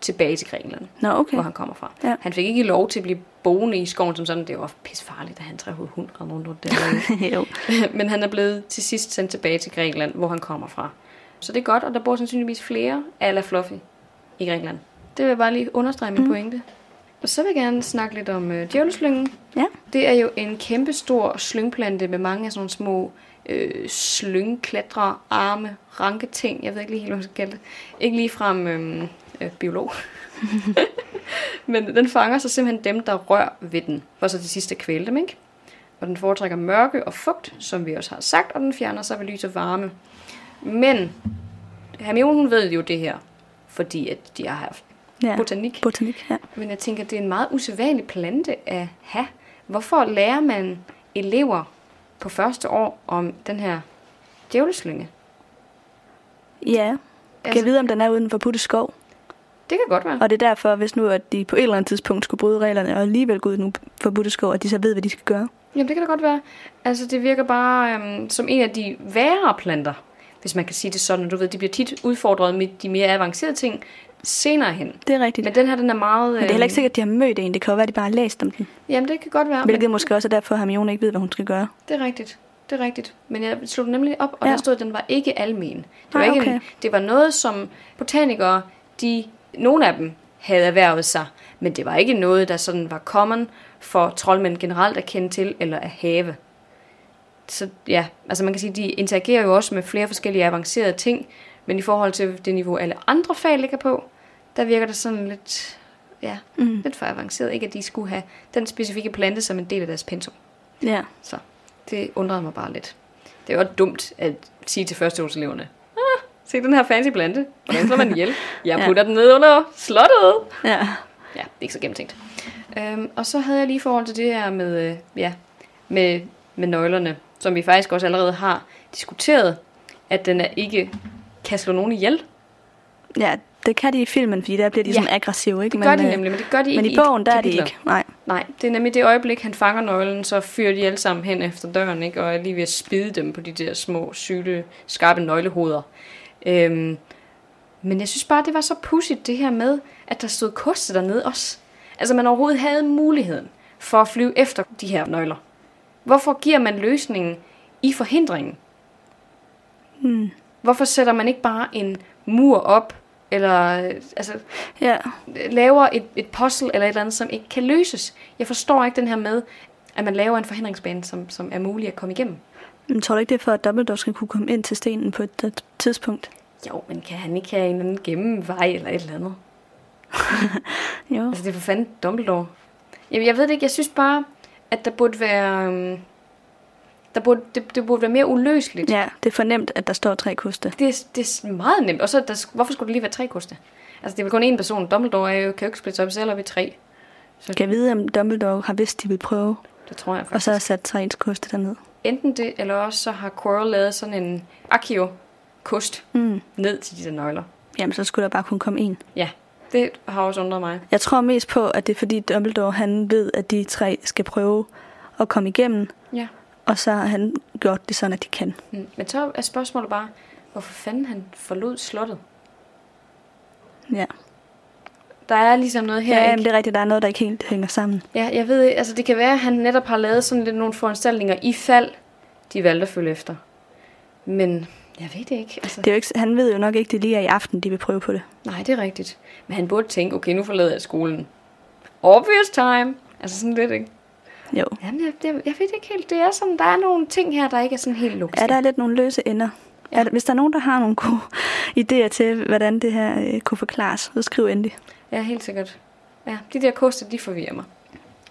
tilbage til Grækenland. Nå, okay. hvor han kommer fra. Ja. Han fik ikke lov til at blive boende i skoven som sådan. Det var pisse farligt, at han trehovedet hund og nogen der. jo. Men han er blevet til sidst sendt tilbage til Grækenland, hvor han kommer fra. Så det er godt, og der bor sandsynligvis flere ala Fluffy i Grækenland. Det vil jeg bare lige understrege min mm. pointe. Og så vil jeg gerne snakke lidt om øh, djævleslyngen. Ja. Det er jo en kæmpe stor slyngplante med mange af sådan nogle små øh, slyngklatre, arme, ranketing. Jeg ved ikke lige helt, hvad man skal kalde det. Ikke lige frem øh, øh, biolog. Men den fanger så simpelthen dem, der rører ved den, for så til sidst at kvæle dem, ikke? Og den foretrækker mørke og fugt, som vi også har sagt, og den fjerner sig ved lys og varme. Men Hermione hun ved jo det her, fordi at de har haft Ja. botanik. Botanik, ja. Men jeg tænker, det er en meget usædvanlig plante at have. Hvorfor lærer man elever på første år om den her djævleslynge? Ja. Kan Altså- jeg vide, om den er uden for Putte skov? Det kan godt være. Og det er derfor, hvis nu at de på et eller andet tidspunkt skulle bryde reglerne, og alligevel gå ud nu for Putte skov, at de så ved, hvad de skal gøre. Jamen, det kan da godt være. Altså, det virker bare øhm, som en af de værre planter, hvis man kan sige det sådan. Du ved, de bliver tit udfordret med de mere avancerede ting senere hen. Det er rigtigt. Men den her, den er meget... Men det er heller ikke sikkert, at de har mødt en. Det kan jo være, at de bare har læst om den. Jamen, det kan godt være. Hvilket Men måske også er derfor, at Hermione ikke ved, hvad hun skal gøre. det er rigtigt. Det er rigtigt. Men jeg slog den nemlig op, og Ja. der stod, at den var ikke almen. Det var, Nej, ikke okay. en, det var noget, som botanikere, de, nogle af dem havde erhvervet sig. Men det var ikke noget, der sådan var common for troldmænd generelt at kende til eller at have. Så ja, altså man kan sige, de interagerer jo også med flere forskellige avancerede ting, men i forhold til det niveau, alle andre fag ligger på, der virker det sådan lidt, ja, Mm. lidt for avanceret. Ikke at de skulle have den specifikke plante som en del af deres pensum. Ja. Så det undrede mig bare lidt. Det er jo dumt at sige til førsteårseleverne, ah, se den her fancy plante, hvordan slår man ihjel? Jeg Ja. putter den ned under slottet. Ja. Ja, det er ikke så gennemtænkt. Øhm, og så havde jeg lige forhold til det her med, øh, ja, med, med nøglerne, som vi faktisk også allerede har diskuteret, at den er ikke kan slå nogen ihjel. Ja, det kan de i filmen, fordi der bliver de Ja. sådan aggressive, ikke? Det gør de øh, nemlig, men det gør de Men ikke i bogen, der er de ikke. Nej. Nej, det er nemlig det øjeblik, han fanger nøglen, så fyrer de alle sammen hen efter døren, ikke? og er lige ved at spide dem på de der små, syle, skarpe nøglehoveder. Øhm, men jeg synes bare, det var så pudsigt det her med, at der stod koste dernede også. Altså man overhovedet havde muligheden for at flyve efter de her nøgler. Hvorfor giver man løsningen i forhindringen? Hmm. Hvorfor sætter man ikke bare en mur op, eller altså, Ja. laver et, et puzzle eller et eller andet, som ikke kan løses. Jeg forstår ikke den her med, at man laver en forhindringsbane, som, som er mulig at komme igennem. Men tror du ikke, det er for, at Dumbledore skal kunne komme ind til stenen på et, et tidspunkt? Jo, men kan han ikke have en eller anden gennemvej eller et eller andet? jo. Altså, det er for fanden Dumbledore. Jamen, jeg ved det ikke. Jeg synes bare, at der burde være... Um, der burde, det, det burde være mere uløseligt. Ja, det er for nemt, at der står tre koste. Det, er, det er meget nemt. Og så, der, hvorfor skulle det lige være tre koste? Altså, det er vel kun én person. Dumbledore er jo, kan jo ikke splitte op, selv er vi tre. Så Kan jeg vide, om Dumbledore har vidst, de vil prøve, det tror jeg faktisk. og så har sat tre koste derned. Enten det, eller også så har Quirrell lavet sådan en Accio-kost Mm. ned til de der nøgler. Jamen, så skulle der bare kun komme en. Ja, det har også undret mig. Jeg tror mest på, at det er fordi Dumbledore, han ved, at de tre skal prøve at komme igennem, Ja. Og så har han gjort det sådan, at de kan. Mm. Men så er spørgsmålet bare, hvorfor fanden han forlod slottet? Ja, Der er ligesom noget her, ja ikke? det er rigtigt, der er noget, der ikke helt hænger sammen. Ja, jeg ved ikke, altså det kan være, at han netop har lavet sådan lidt nogle foranstaltninger i fald, de valgte at følge efter. Men jeg ved det ikke. Altså, Det er jo ikke, han ved jo nok ikke, det lige er i aften, de vil prøve på det. Nej, det er rigtigt. Men han burde tænke, okay, nu forlader jeg skolen. Obvious time. Altså sådan lidt, ikke? Jo. Jamen, jeg, jeg, jeg ved det ikke helt. Det er sådan, der er nogle ting her, der ikke er sådan helt logiske. Er der lidt nogle løse ender? Ja. Er hvis der er nogen, der har nogle gode idéer til, hvordan det her øh, kunne forklares, så skriv endelig. Ja, helt sikkert. Ja, de der koster, de forvirrer mig.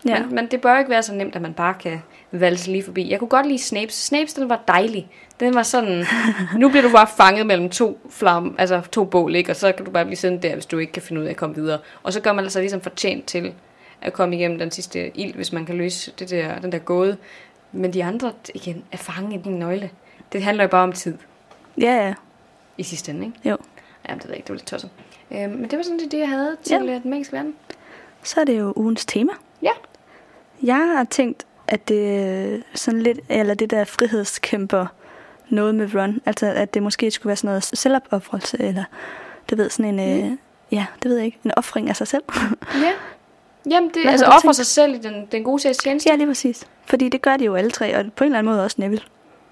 Ja. Men, men det bør ikke være så nemt, at man bare kan valse lige forbi. Jeg kunne godt lide Snapes. Snapes, den var dejlig. Den var sådan, nu bliver du bare fanget mellem to flam, altså to bål, ikke? Og så kan du bare blive siddende der, hvis du ikke kan finde ud af at komme videre. Og så gør man altså ligesom fortjent til at komme igennem den sidste ild, hvis man kan løse det der, den der gåde. Men de andre, igen, er fanget i din nøgle. Det handler jo bare om tid Ja, ja. i sidste ende, ikke? Jo. Ja, det ved jeg ikke, det var lidt tosset. Øhm, men det var sådan det, jeg havde til Ja. den magiske verden. Så er det jo ugens tema. Ja. Jeg har tænkt, at det er sådan lidt, eller det der frihedskæmper noget med Ron, altså at det måske skulle være sådan noget selvopoffrelse, eller du ved, sådan en, mm. øh, ja, det ved jeg ikke, en offring af sig selv. Ja. Jamen, det, altså offer sig selv i den, den gode sags tjeneste. ja, lige præcis. Fordi det gør de jo alle tre, og på en eller anden måde også Neville.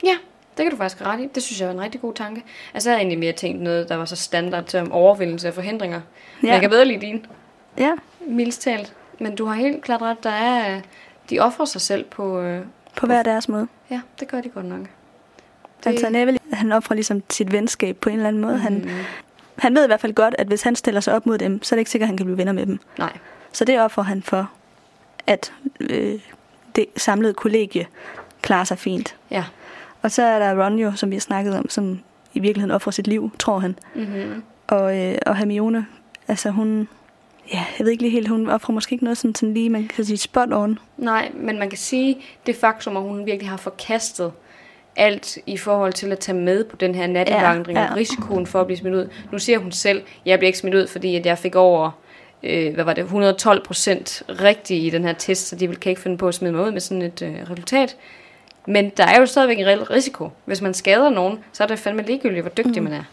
Ja, det kan du faktisk ret i. Det synes jeg var en rigtig god tanke. Altså, jeg havde egentlig mere tænkt noget, der var så standard til overvindelse af forhindringer. Ja. Ja. Jeg kan bedre lide din, Ja, mildest talt. Men du har helt klart ret, der er... De offrer sig selv på... Øh, på hver deres måde. ja, det gør de godt nok. Det... Altså Neville, han offrer ligesom sit venskab på en eller anden måde. Mm. Han, Mhm. han ved i hvert fald godt, at hvis han stiller sig op mod dem, så er det ikke sikkert, at han kan blive venner med dem. Nej. Så det offrer han for, at øh, det samlede kollegie klarer sig fint. Ja. Og så er der Ron jo, som vi har snakket om, som i virkeligheden offrer sit liv, tror han. Mm-hmm. Og, øh, og Hermione, altså hun, ja, jeg ved ikke lige helt, hun offrer måske ikke noget sådan, sådan lige, man kan sige spot on. Nej, men man kan sige, det faktum, at hun virkelig har forkastet alt i forhold til at tage med på den her nattevandring Ja, ja, ja. og risikoen for at blive smidt ud. Nu siger hun selv, jeg bliver ikke smidt ud, fordi at jeg fik over øh, hvad var det, 112 procent rigtigt i den her test, så de vil- kan ikke finde på at smide mig ud med sådan et øh, resultat. Men der er jo stadigvæk en reel risiko. Hvis man skader nogen, så er det fandme ligegyldigt, hvor dygtig mm. man er.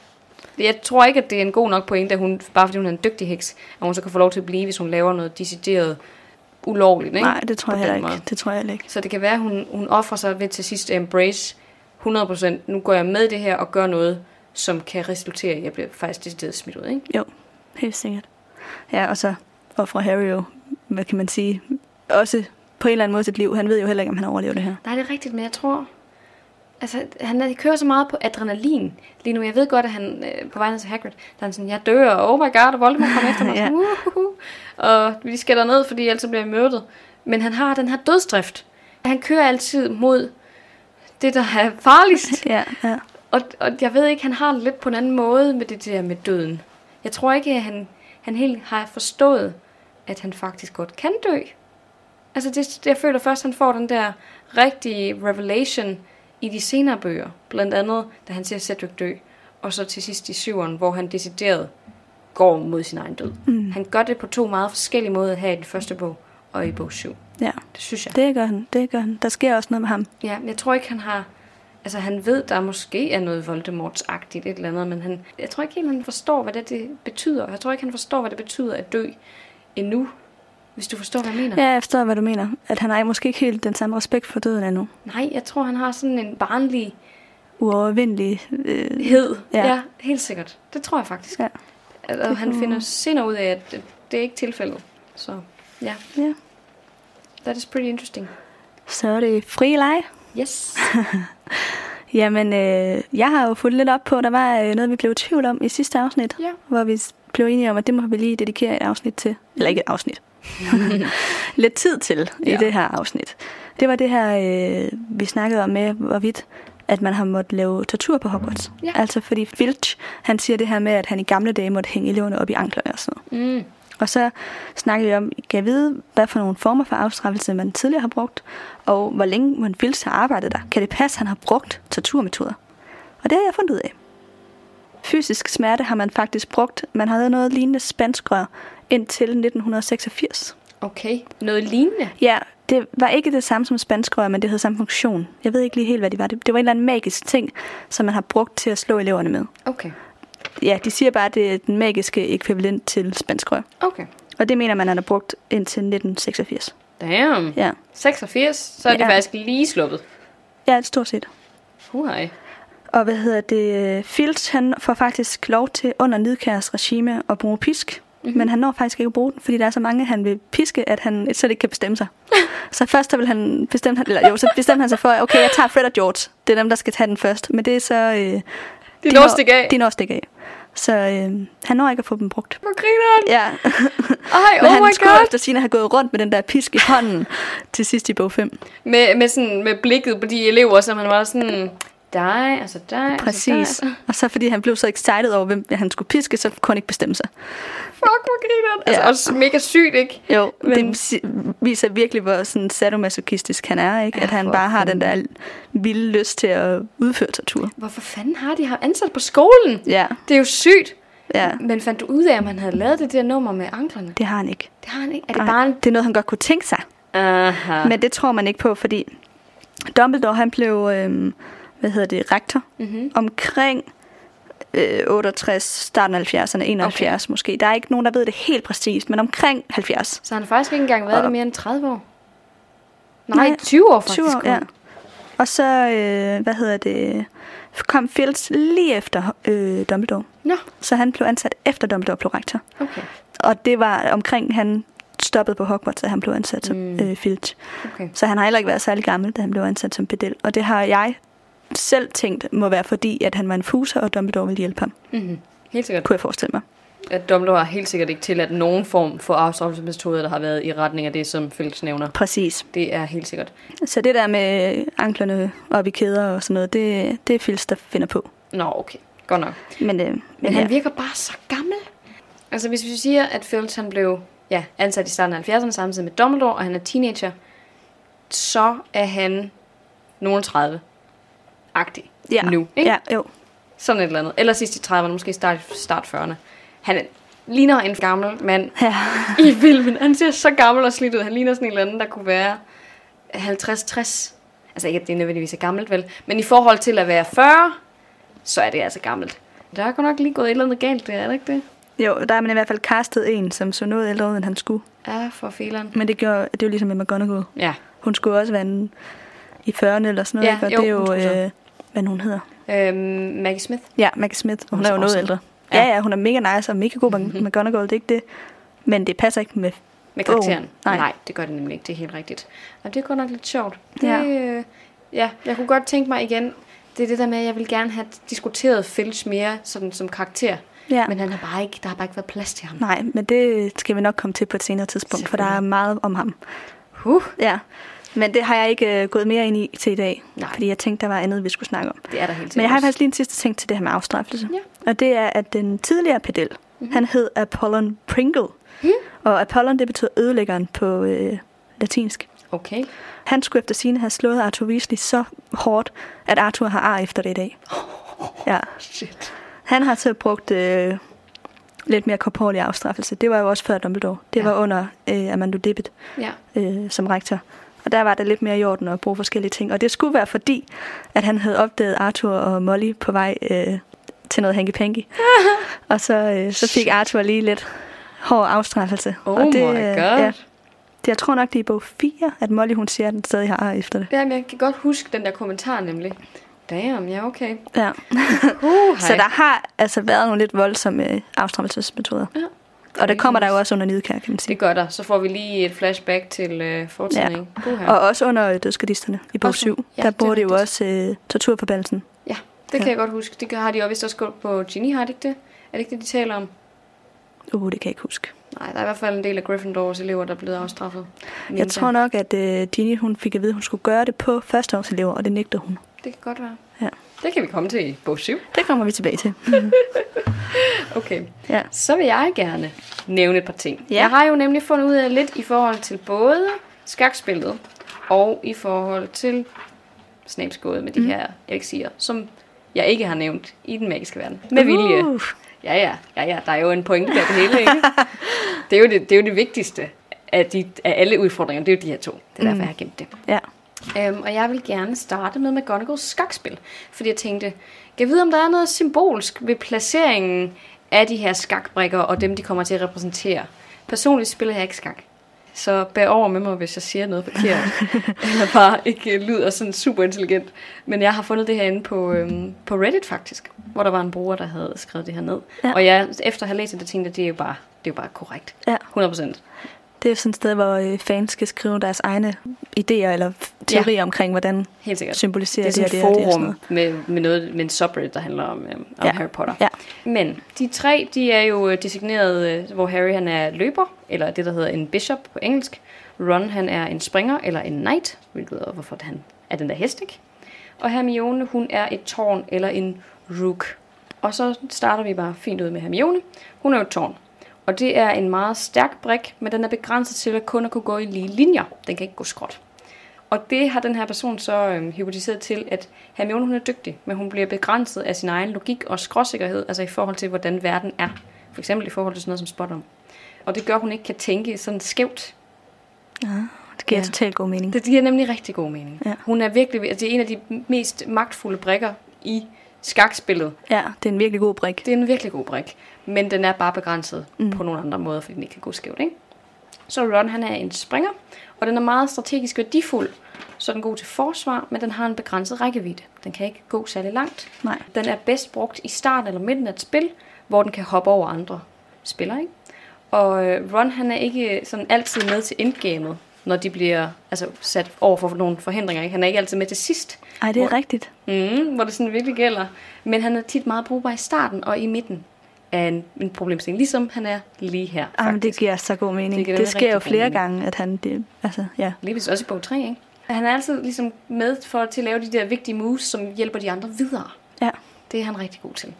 Jeg tror ikke, at det er en god nok pointe, at hun, bare fordi hun er en dygtig heks, at hun så kan få lov til at blive, hvis hun laver noget decideret ulovligt. Ikke? Nej, det tror jeg ikke. måde. Det tror jeg ikke. Så det kan være, at hun, hun offrer sig ved til sidst at embrace 100%. Nu går jeg med det her og gør noget, som kan resultere i, at jeg bliver faktisk decideret smidt ud. Ikke? Jo, helt sikkert. Ja, og så offrer Harry jo, hvad kan man sige, også på en eller anden måde sit liv. Han ved jo heller ikke, om han overlever det her. Nej, det er rigtigt, men jeg tror... Altså, han er- kører så meget på adrenalin lige nu. Jeg ved godt, at han øh, på vej ned til Hagrid, der er han sådan, jeg dør, og oh my god, og Voldemort kommer efter mig. Ja. ja. uh, Og vi skal derned, fordi ellers bliver vi myrdet. Men han har den her dødsdrift. Han kører altid mod det, der er farligst. Ja, ja. Og, og jeg ved ikke, han har det lidt på en anden måde med det der med døden. Jeg tror ikke, at han, han helt har forstået, at han faktisk godt kan dø. Altså, det, jeg føler først, at han får den der rigtige revelation i de senere bøger. Blandt andet, da han ser Cedric dø. Og så til sidst i syveren, hvor han decideret går mod sin egen død. Mm. Han gør det på to meget forskellige måder her i den første bog og i bog 7. ja. Det synes jeg. Det gør han, det gør han. Der sker også noget med ham. Ja, jeg tror ikke, han har... Altså, han ved, der måske er noget Voldemorts-agtigt et eller andet, men han, jeg tror ikke helt, han forstår, hvad det, det betyder. Jeg tror ikke, han forstår, hvad det betyder at dø endnu, hvis du forstår, hvad jeg mener. Ja, jeg forstår, hvad du mener. At han har måske ikke helt den samme respekt for døden endnu. Nej, jeg tror, han har sådan en barnlig Uovervindelig. Øh, hed. Ja. Ja. helt sikkert. Det tror jeg faktisk. Ja. At, og han finder sinder ud af, at det, det er ikke tilfældet. Så ja, ja. that is pretty interesting. Så er det fri leg. Yes. Jamen, øh, jeg har jo fulgt lidt op på, der var øh, noget, vi blev i tvivl om i sidste afsnit, Ja. hvor vi blev enige om, at det må vi lige dedikere et afsnit til. Eller ikke et afsnit. lidt tid til i Ja. det her afsnit. Det var det her, øh, vi snakkede om med, hvorvidt at man har måttet lave tortur på Hogwarts. Ja. Altså fordi Filch, han siger det her med, at han i gamle dage måtte hænge eleverne op i anklerne og sådan noget. Mm. Og så snakkede vi om, kan jeg vide, hvad for nogle former for afstraffelse man tidligere har brugt, og hvor længe man Filch har arbejdet der. Kan det passe, at han har brugt torturmetoder? Og det har jeg fundet ud af. Fysisk smerte har man faktisk brugt. Man havde noget lignende spanskrør indtil 1986. Okay. Noget lignende. Ja, det var ikke det samme som spanskrør, men det havde samme funktion. Jeg ved ikke lige helt, hvad det var. Det, det var en eller anden magisk ting, som man har brugt til at slå eleverne med. Okay. Ja, de siger bare, at det er den magiske ekvivalent til spanskrør. Okay. Og det mener man, han har brugt indtil 1986. Damn. Ja, 86, så er det Ja. faktisk lige sluppet. ja stort set. Huhej. Og hvad hedder det? Fields, han får faktisk lov til under Nidkærs regime at bruge pisk. Mm-hmm. Men han når faktisk ikke at bruge den, fordi der er så mange, han vil piske, at han slet ikke kan bestemme sig. så først så vil han bestemme, eller jo, så bestemmer han sig for, okay, jeg tager Fred og George. Det er dem, der skal tage den først. Men det er så... Øh, De når at stikke af. De når at stikke af. Så øh, han når ikke at få dem brugt. Hvor griner han? Ja, Ej, men oh han my skulle god. efter sine have gået rundt med den der pisk i hånden til sidst i bog 5. Med, med, sådan, med blikket på de elever, som han var sådan, dig, altså dig, Præcis. altså dig. Og så fordi han blev så excited over, hvem han skulle piske, så kunne han ikke bestemme sig. Fuck, hvor griner han. Altså Ja. også mega sygt, ikke? Jo, men... Det viser virkelig, hvor sådan sadomasochistisk han er, ikke? Ja, At han bare har den der vilde lyst til at udføre tortur. Hvorfor fanden har de ham ansat på skolen? Ja, Det er jo sygt. ja. Men fandt du ud af, om han havde lavet det der nummer med anklerne? Det har han ikke. Det har han ikke. Er det Ej, bare en... det er noget, han godt kunne tænke sig. Aha. Men det tror man ikke på, fordi Dumbledore, han blev, øhm, hvad hedder det, rektor Mm-hmm. omkring øh, 68, starten af 70'erne, 71 okay. måske. Der er ikke nogen, der ved det helt præcist, men omkring 70. Så han har faktisk ikke engang været Og- det mere end 30 år? Nej, Nej, 20 år faktisk. 20 år, ja. Og så, øh, hvad hedder det, kom Fields lige efter øh, Dumbledore. Nå, Så han blev ansat efter Dumbledore blev rektor. okay. Og det var omkring, han stoppede på Hogwarts, at han blev ansat som mm. øh, Filch. okay. Så han har heller ikke været særlig gammel, da han blev ansat som pedel. Og det har jeg selv tænkt må være fordi, at han var en fuser, og Dumbledore ville hjælpe ham, Mm-hmm. Helt sikkert. kunne jeg forestille mig. At Dumbledore har helt sikkert ikke tilladt nogen form for afstraffelsesmetode, der har været i retning af det, som Felix nævner. Præcis. Det er helt sikkert. Så det der med anklerne op i kæder og sådan noget, det, det er Filch, der finder på. Nå, okay. Godt nok. Men, øh, men, Men ja. han virker bare så gammel. Altså, hvis vi siger, at Filch han blev ja, ansat i starten af 70'erne samtidig med Dumbledore, og han er teenager, så er han nogen 30-agtig ja. nu. Ikke? Ja, jo. Sådan et eller andet. Eller sidst i 30'erne, måske start, start 40'erne. Han er, ligner en gammel mand Ja. i filmen. Han ser så gammel og slidt ud. Han ligner sådan en eller anden, der kunne være 50-60. Altså ikke, at det nødvendigvis er gammelt, vel? Men i forhold til at være 40, så er det altså gammelt. Der er godt nok lige gået et eller andet galt der, er det ikke det? Jo, der er man i hvert fald castet en, som så noget ældre ud, end han skulle. Ja, for fileren. Men det, gjorde, det er jo ligesom med McGonagall. Ja. Hun skulle også være en, i 40'erne eller sådan noget. Ja, ikke? Og jo, det er jo, øh, hvad hun hedder. Øhm, Maggie Smith. Ja, Maggie Smith. Hun, Hun er jo noget ældre. Ja. Ja. ja, hun er mega nice og mega god med Mhm. McGonagall, det er ikke det. Men det passer ikke med... Med karakteren. Bogen. Nej. Nej, det gør det nemlig ikke. Det er helt rigtigt. Og det er godt nok lidt sjovt. Det, Ja. øh, ja, jeg kunne godt tænke mig igen, det er det der med, at jeg vil gerne have diskuteret Filch mere sådan, som karakter. Ja. Men han har bare ikke, der har bare ikke været plads til ham. Nej, men det skal vi nok komme til på et senere tidspunkt, for der er meget om ham. Huh, Ja, men det har jeg ikke øh, gået mere ind i til i dag, Nej. fordi jeg tænkte, der var andet, vi skulle snakke om. det er der helt sikkert. Men jeg har faktisk lige en sidste ting til det her med afstraffelse. Ja. Og det er, at den tidligere pedel, Mhm. mm-hmm. han hed Apollon Pringle. Hmm? Og Apollon, det betyder ødelæggeren på øh, latinsk. Okay. Han skulle efter sine have slået Arthur Weasley så hårdt, at Arthur har ar efter det i dag. Ja. Shit. Han har så brugt øh, lidt mere korporlig afstraffelse. Det var jo også før Dumbledore. Det ja. var under øh, Amando Dibbet Ja. øh, som rektor. Og der var det lidt mere i orden at bruge forskellige ting. Og det skulle være fordi, at han havde opdaget Arthur og Molly på vej øh, til noget hanky-panky. og så, øh, så fik Arthur lige lidt hård afstraffelse. Oh og det, my øh, god. Ja, det, jeg tror nok, det er i bog 4, at Molly hun siger, at den stadig har ar efter det. Jamen, jeg kan godt huske den der kommentar nemlig. Damn, ja, okay. Ja. Uh, Så der har altså været nogle lidt voldsomme øh, afstraffelsesmetoder. Ja. Og det kommer der jo også under Nidkær, kan man sige. Det gør der. Så får vi lige et flashback til øh, fortiden. Ja. Og også under dødsgardisterne i bog Også- 7. ja, der er bor det jo også øh, torturforbandelsen. Ja, det kan jeg godt huske. Det har de jo vist også gjort på Ginny, har de ikke det? Er det ikke det, de taler om? Uh, det kan jeg ikke huske. Nej, der er i hvert fald en del af Gryffindors elever, der er blevet afstraffet. Jeg tror nok, at øh, Ginny hun fik at vide, at hun skulle gøre det på førsteårselever, og det nægtede hun. Det kan godt være. Ja. Det kan vi komme til i bog 7. Det kommer vi tilbage til. Okay. Ja. Så vil jeg gerne nævne et par ting. Ja. Jeg har jo nemlig fundet ud af lidt i forhold til både skakspillet og i forhold til snabsgået med de mm. her elixier, som jeg ikke har nævnt i den magiske verden. Med vilje. Uh, Ja, ja, ja, ja, der er jo en pointe der det hele, ikke? det, er jo det, det er jo det vigtigste af, de, af alle udfordringer, det er jo de her to. Det er derfor, Mm. jeg har gemt det. ja. Øhm, og jeg vil gerne starte med McGonagalls skakspil, fordi jeg tænkte, kan jeg vide, om der er noget symbolsk ved placeringen af de her skakbrikker og dem, de kommer til at repræsentere. Personligt spiller jeg ikke skak, så bær over med mig, hvis jeg siger noget forkert, eller bare ikke lyder sådan super intelligent. Men jeg har fundet det her inde på, øhm, på Reddit faktisk, hvor der var en bruger, der havde skrevet det her ned. Ja. Og jeg, efter at have læst det, tænkte jeg, det er jo bare, det er jo bare korrekt. ja. 100%. Det er sådan et sted, hvor øh, fans skal skrive deres egne idéer eller teorier ja. omkring, hvordan Helt sikkert. symboliserer det er det, sådan og et det, og det, og sådan forum noget. med, med, noget, med en subreddit, der handler om, øhm, om Ja. Harry Potter. Ja. Men de tre, de er jo øh, designeret, øh, hvor Harry han er løber, eller det, der hedder en bishop på engelsk. Ron han er en springer, eller en knight, hvilket er, hvorfor han er den der hest, ikke? Og Hermione, hun er et tårn, eller en rook. Og så starter vi bare fint ud med Hermione. Hun er jo et tårn. Og det er en meget stærk brik, men den er begrænset til at kun at kunne gå i lige linjer. Den kan ikke gå skråt. Og det har den her person så øhm, hypotiseret til, at Hermione hun er dygtig, men hun bliver begrænset af sin egen logik og skråsikkerhed, altså i forhold til, hvordan verden er. For eksempel i forhold til sådan noget som spot om. Og det gør, at hun ikke kan tænke sådan skævt. Ja, det giver Ja. totalt god mening. Det giver nemlig rigtig god mening. Ja. Hun er virkelig, altså det er en af de mest magtfulde brikker i skakspillet. Ja, det er en virkelig god brik. Det er en virkelig god brik, men den er bare begrænset Mm. på nogle andre måder, fordi den ikke kan gå skævt. Ikke? Så Ron han er en springer, og den er meget strategisk værdifuld, så den er god til forsvar, men den har en begrænset rækkevidde. Den kan ikke gå særlig langt. Nej. Den er bedst brugt i starten eller midten af et spil, hvor den kan hoppe over andre spillere. Ikke? Og øh, Ron han er ikke sådan altid med til endgamet, når de bliver altså, sat over for nogle forhindringer. Ikke? Han er ikke altid med til sidst, Ej, det er Hvor- rigtigt. mm, hvor det sådan virkelig gælder. Men han er tit meget brugbar i starten og i midten af en, en problemstilling, ligesom han er lige her. Ej, men det faktisk. giver så god mening. Det Det, sker jo flere mening. gange, at han... Det, altså, ja. Lige også i bog 3, ikke? Han er altid ligesom med for til at lave de der vigtige moves, som hjælper de andre videre. Ja. Det er han rigtig god til.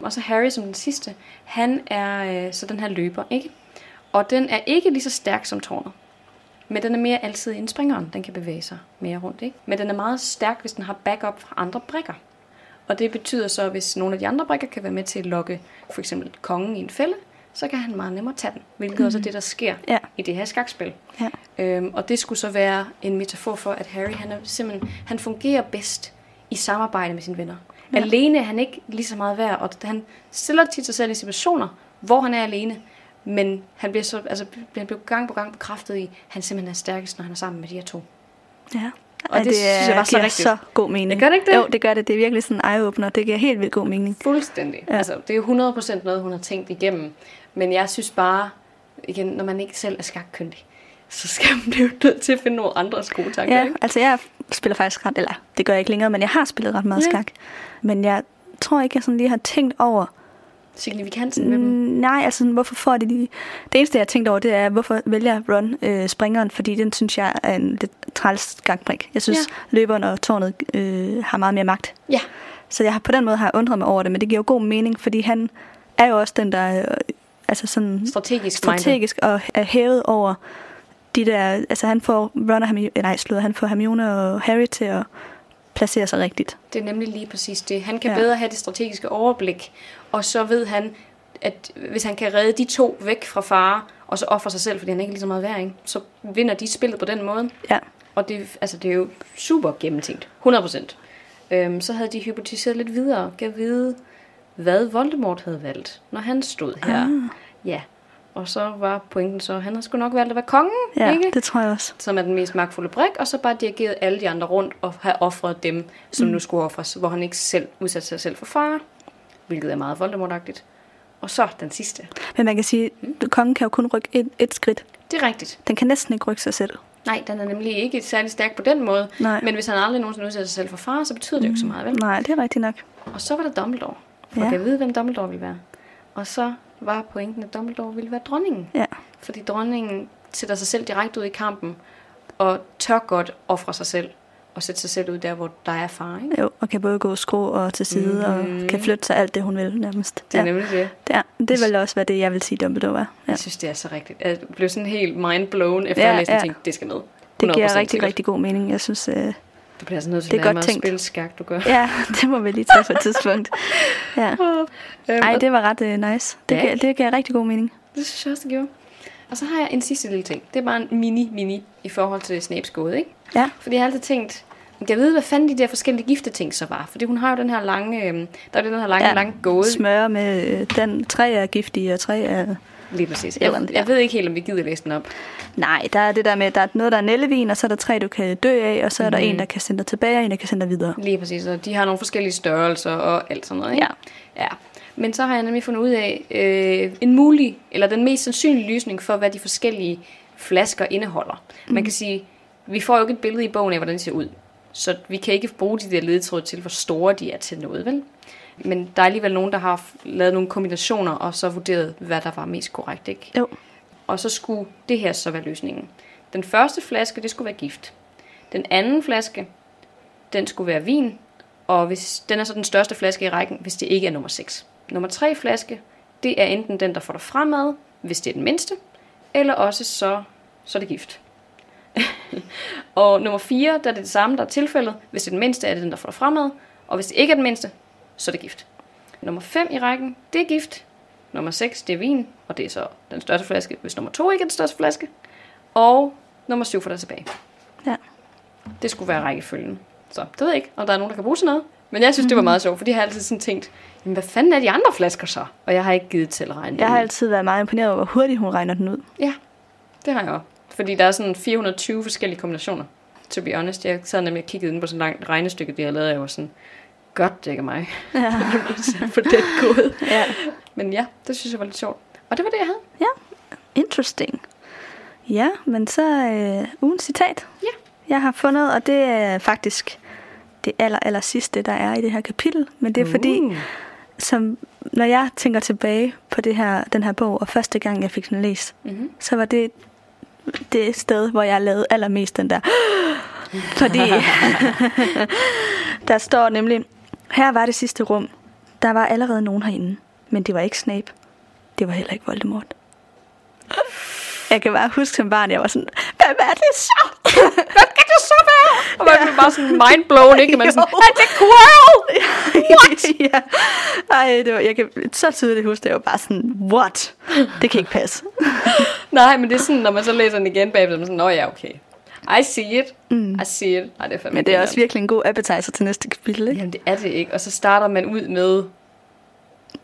Og så Harry som den sidste, han er øh, så den her løber, ikke? Og den er ikke lige så stærk som tårnet. Men den er mere altid end springeren. Den kan bevæge sig mere rundt, ikke? Men den er meget stærk, hvis den har backup fra andre brikker. Og det betyder så, at hvis nogle af de andre brikker kan være med til at lokke for eksempel kongen i en fælde, så kan han meget nemmere tage den. Hvilket mm. også er det, der sker Ja. i det her skakspil. Ja. Øhm, og det skulle så være en metafor for, at Harry han er simpelthen, han fungerer bedst i samarbejde med sine venner. Ja. Alene er han ikke lige så meget værd, og han stiller tit sig selv i situationer, hvor han er alene, men han bliver, så, altså, han bliver gang på gang bekræftet i, at han simpelthen er stærkest, når han er sammen med de her to. Ja. Og det synes jeg var så rigtigt. så god mening. Gør det ikke det? Jo, det gør det. Det er virkelig sådan en eye-opener. Det giver helt vildt god mening. Fuldstændig. Ja. Altså, det er jo 100% noget, hun har tænkt igennem. Men jeg synes bare, igen, når man ikke selv er skakkyndig, så skal man blive nødt til at finde nogle andre gode tanker. Ja, ikke? altså jeg spiller faktisk ret, eller det gør jeg ikke længere, men jeg har spillet ret meget Ja. skak. Men jeg tror ikke, jeg sådan lige har tænkt over, Signifikansen mm, dem. nej, altså hvorfor får de lige... Det eneste, jeg har tænkt over, det er, hvorfor vælger Ron øh, springeren, fordi den synes jeg er en lidt træls skakbrik. Jeg synes, ja. løberen og tårnet øh, har meget mere magt. Ja. Så jeg har på den måde har undret mig over det, men det giver jo god mening, fordi han er jo også den, der er øh, altså sådan Strategisk, strategisk og er hævet over de der, altså han får Ron og Hermione, nej, slået, han får Hermione og Harry til at placere sig rigtigt. Det er nemlig lige præcis det. Han kan ja. bedre have det strategiske overblik, og så ved han, at hvis han kan redde de to væk fra fare, og så ofre sig selv, fordi han ikke er lige så meget værd, ikke? så vinder de spillet på den måde. Ja. Og det, altså, det er jo super gennemtænkt. 100%. Øhm, så havde de hypotiseret lidt videre, gav vide, hvad Voldemort havde valgt, når han stod her. Ah. Ja. Og så var pointen så, at han havde sgu nok valgt at være kongen, Ja, ikke? det tror jeg også. som er den mest magtfulde brik, og så bare dirigeret alle de andre rundt og have offret dem, som mm. nu skulle offres, hvor han ikke selv udsatte sig selv for fare, hvilket er meget Voldemortagtigt. Og så den sidste. Men man kan sige, at kongen kan jo kun rykke et, et skridt. Det er rigtigt. Den kan næsten ikke rykke sig selv. Nej, den er nemlig ikke særlig stærk på den måde. Nej. Men hvis han aldrig nogensinde udsætter sig selv for far, så betyder det jo ikke så meget, vel? Nej, det er rigtigt nok. Og så var der Dumbledore. For ja. kan vide, hvem Dumbledore ville være. Og så var pointen, at Dumbledore ville være dronningen. Ja. Fordi dronningen sætter sig selv direkte ud i kampen, og tør godt ofre sig selv, og sætte sig selv ud der, hvor der er far. Ikke? Jo, og kan både gå skrå og til side, mm. og kan flytte sig alt det, hun vil nærmest. Det er ja. nemlig det. Det, er, det vil også være det, jeg vil sige, Dumbledore er. Ja. Jeg synes, det er så rigtigt. Jeg blev sådan helt mindblown, efter Ja, ja, jeg læste ja. ja. ting. Det skal med. Det giver 100% rigtig, sikkert. rigtig god mening. Jeg synes, øh, Du bliver altså nødt til Det er at godt mig at tænkt. spille skak, du gør. ja, det må vi lige tage på et tidspunkt. Ja. Øhm, Ej, det var ret øh, nice. Det, Ja, ikke? det giver rigtig god mening. Det synes jeg også, det gjorde. Og så har jeg en sidste lille ting. Det er bare en mini-mini i forhold til Snapes gåde, ikke? Ja. Fordi jeg har altid tænkt, jeg vide, hvad fanden de der forskellige gifteting så var? Fordi hun har jo den her lange, øh, der er den her lange, Ja. lange gåde. Smøre med øh, den. Tre er giftige, og tre er... Lige præcis. Jeg, jeg ved ikke helt, om vi gider læse den op. Nej, der er det der med, der er noget, der er nællevin, og så er der tre, du kan dø af, og så er der Mhm. en, der kan sende dig tilbage, og en, der kan sende dig videre. Lige præcis, og de har nogle forskellige størrelser og alt sådan noget, ikke? Ja. ja. Men så har jeg nemlig fundet ud af øh, en mulig, eller den mest sandsynlige løsning for, hvad de forskellige flasker indeholder. Mm. Man kan sige, vi får jo ikke et billede i bogen af, hvordan de ser ud. Så vi kan ikke bruge de der ledetråde til, hvor store de er til noget, vel? Men der er alligevel nogen, der har lavet nogle kombinationer, og så vurderet, hvad der var mest korrekt, ikke? Jo. Og så skulle det her så være løsningen. Den første flaske, det skulle være gift. Den anden flaske, den skulle være vin. Og hvis, den er så den største flaske i rækken, hvis det ikke er nummer 6. Nummer 3 flaske, det er enten den, der får dig fremad, hvis det er den mindste, eller også så, så er det gift. og nummer 4, der er det det samme, der er tilfældet. Hvis det er den mindste, er det den, der får dig fremad. Og hvis det ikke er den mindste, så er det gift. Nummer 5 i rækken, det er gift. Nummer 6, det er vin, og det er så den største flaske, hvis nummer 2 ikke er den største flaske. Og nummer 7 får dig tilbage. Ja. Det skulle være rækkefølgen. Så det ved jeg ikke, om der er nogen, der kan bruge sådan noget. Men jeg synes, det var meget sjovt, fordi jeg har altid sådan tænkt, jamen, hvad fanden er de andre flasker så? Og jeg har ikke givet til at regne det Jeg har altid været meget imponeret over, hvor hurtigt hun regner den ud. Ja, det har jeg også. Fordi der er sådan 420 forskellige kombinationer. To be honest, jeg sad nemlig og kiggede ind på sådan langt regnestykke, det jeg lavede, jeg var sådan, godt, det ikke er mig. Ja. for den kode. ja. Men ja, det synes jeg var lidt sjovt. Og det var det, jeg havde. Interesting. Ja, men så øh, ugens citat. Ja. Jeg har fundet, og det er faktisk det aller, aller sidste, der er i det her kapitel. Men det er fordi, Uh. som, når jeg tænker tilbage på det her, den her bog, og første gang jeg fik den læst, Mm-hmm. så var det det sted, hvor jeg lavede allermest den der. Fordi der står nemlig, her var det sidste rum. Der var allerede nogen herinde, men det var ikke Snape. Det var heller ikke Voldemort. Jeg kan bare huske som barn, jeg var sådan, hvad er det så? Hvad kan det så være? Og man blev bare sådan mindblown, ikke? Man er sådan, Jo. er det Quirrell? What? ja. Ej, det var, jeg kan så tydeligt huske, det jeg var bare sådan, what? Det kan ikke passe. Nej, men det er sådan, når man så læser den igen bagefter, så er man sådan, nå ja, okay. I see it. Mm. I see it. Ej, det er fandme Men det er også virkelig en god appetizer til næste kapitel, ikke? Jamen, det er det ikke. Og så starter man ud med,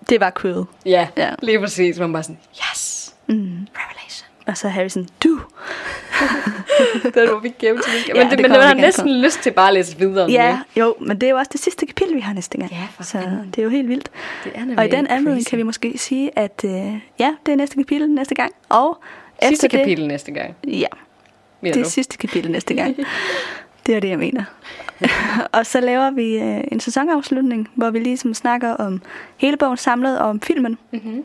Det var cool. ja, Ja. lige præcis. Man bare sådan, yes, Mm. revelation. Og så Harrison, du. Den må vi gemme til næste. Ja, Men, det, det men man har næsten lyst til bare at læse videre. nu, Ja, ikke? jo, men det er jo også det sidste kapitel, vi har næste gang. Ja, Så fanden. det er jo helt vildt. Det er Og i den anledning kan vi måske sige, at øh, ja, det er næste kapitel næste gang. Og Sidste efter kapitel næste gang. det, ja, Mener det er du? sidste kapitel næste gang. det er det, jeg mener. og så laver vi øh, en sæsonafslutning, hvor vi ligesom snakker om hele bogen samlet og om filmen. Mm-hmm.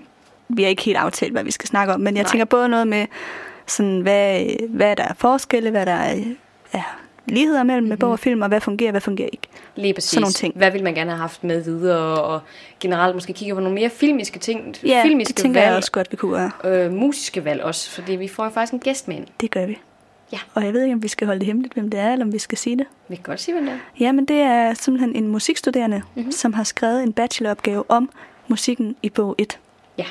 Vi har ikke helt aftalt, hvad vi skal snakke om, men jeg Nej. tænker både noget med, sådan, hvad, hvad der er forskelle, hvad der er, er ligheder mellem mm-hmm. bog og film, og hvad fungerer, hvad fungerer ikke. Lige præcis. Sådan nogle ting. Hvad vil man gerne have haft med videre, og generelt måske kigge på nogle mere filmiske ting. Ja, filmiske det tænker valg, jeg også godt, vi kunne gøre. Øh, musiske valg også, fordi vi får jo faktisk en gæst med ind. Det gør vi. Ja. Og jeg ved ikke, om vi skal holde det hemmeligt, hvem det er, eller om vi skal sige det. Vi kan godt sige, hvem det er. Ja, men det er simpelthen en musikstuderende, Mhm. mm-hmm. som har skrevet en bacheloropgave om musikken i bog 1. Ja.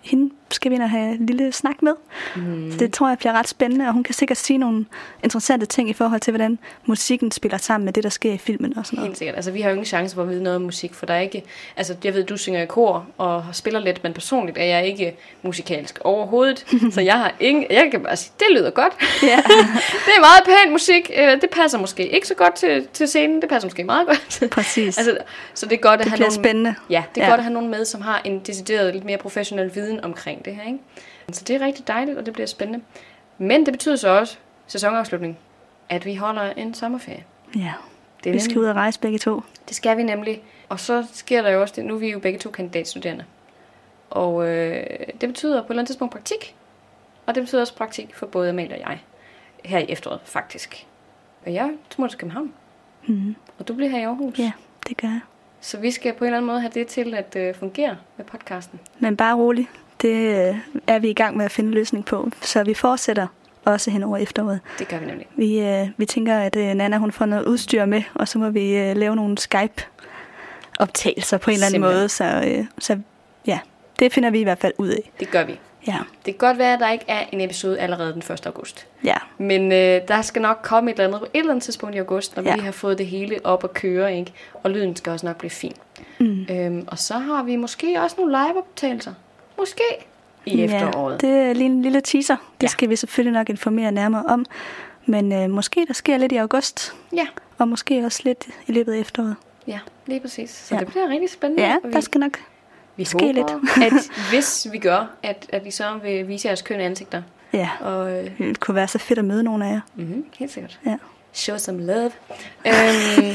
Hende skal vi ind og have en lille snak med. Mm. Så det tror jeg bliver ret spændende, og hun kan sikkert sige nogle interessante ting i forhold til, hvordan musikken spiller sammen med det, der sker i filmen og sådan noget. Helt sikkert. Altså, vi har jo ingen chance for at vide noget om musik, for der er ikke... Altså, jeg ved, du synger i kor og spiller lidt, men personligt er jeg ikke musikalsk overhovedet. så jeg har ingen... Jeg kan bare sige, det lyder godt. Ja. det er meget pæn musik. Øh, Det passer måske ikke så godt til, til scenen. Det passer måske meget godt. Præcis. altså, så det er godt at det have nogle, spændende. Ja, det er ja. godt at have nogen med, som har en decideret lidt mere professionel viden omkring det her. Ikke? Så det er rigtig dejligt, og det bliver spændende. Men det betyder så også, sæsonafslutning, at vi holder en sommerferie. Ja. Det, er Vi skal nemlig- ud og rejse begge to. det skal vi nemlig. Og så sker der jo også det, nu er vi jo begge to kandidatstuderende. Og øh, det betyder på et eller andet tidspunkt praktik. Og det betyder også praktik for både Amalie og jeg. Her i efteråret, faktisk. Og jeg smutter til København. Mm. Og du bliver her i Aarhus. Ja, det gør jeg. Så vi skal på en eller anden måde have det til at øh, fungere med podcasten. Men bare rolig. Det øh, er vi i gang med at finde løsning på. Så vi fortsætter også hen over efteråret. Det gør vi nemlig. Vi, øh, vi tænker, at øh, Nana hun får noget udstyr med, og så må vi øh, lave nogle Skype-optagelser på en eller anden måde. Så, øh, så ja, det finder vi i hvert fald ud af. Det gør vi. Ja, Det kan godt være, at der ikke er en episode allerede den 1. august. ja. Men øh, der skal nok komme et eller andet på et eller andet tidspunkt i august, når. Ja. vi har fået det hele op at køre, ikke? Og lyden skal også nok blive fin. Mm. Øhm, og så har vi måske også nogle live-optagelser. Måske i efteråret. Ja, det er lige en lille teaser. Det Ja. skal vi selvfølgelig nok informere nærmere om. Men øh, måske der sker lidt i august, Ja, og måske også lidt i løbet af efteråret. ja, lige præcis. Så ja. Det bliver rigtig spændende. Ja, vi, der skal nok. vi ske håber, lidt. at hvis vi gør, at, at vi så vil vise jeres kønne ansigter. Ja, Og, øh, det kunne være så fedt at møde nogle af jer. mm-hmm, helt sikkert. Ja. Show some love. øhm,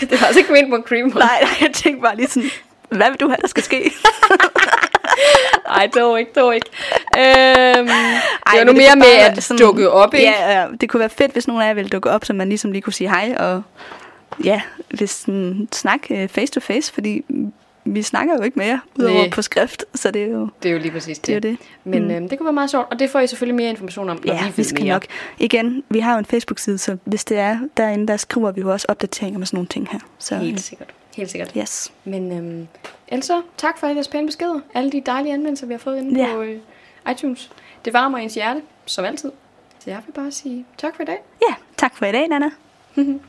det var altså ikke ment på en cream. Nej, nej, jeg tænkte bare lige sådan, hvad vil du have, der skal ske? Ej, dog ikke, dog ikke. Øhm, Ej, det er men nu mere med at være dukke op, ikke? Ja, ja, det kunne være fedt, hvis nogen af jer ville dukke op, så man ligesom lige kunne sige hej, og ja, hvis sådan, snak øh, face to face, fordi vi snakker jo ikke mere, udover Nej. på skrift, så det er jo Det er jo lige præcis det. det. Er det. Men Mm. øhm, det kunne være meget sjovt, og det får I selvfølgelig mere information om, når Ja, vi vi skal mere. nok. Igen, vi har jo en Facebook-side, så hvis det er derinde, der skriver vi jo også opdateringer med sådan nogle ting her. Så, Helt sikkert. Helt sikkert. Yes. Men øhm, så, tak for alle jeres pæne beskeder. Alle de dejlige anmeldelser, vi har fået inde Ja. på øh, iTunes. Det varmer ens hjerte, som altid. Så jeg vil bare sige tak for i dag. Ja, tak for i dag, Nana.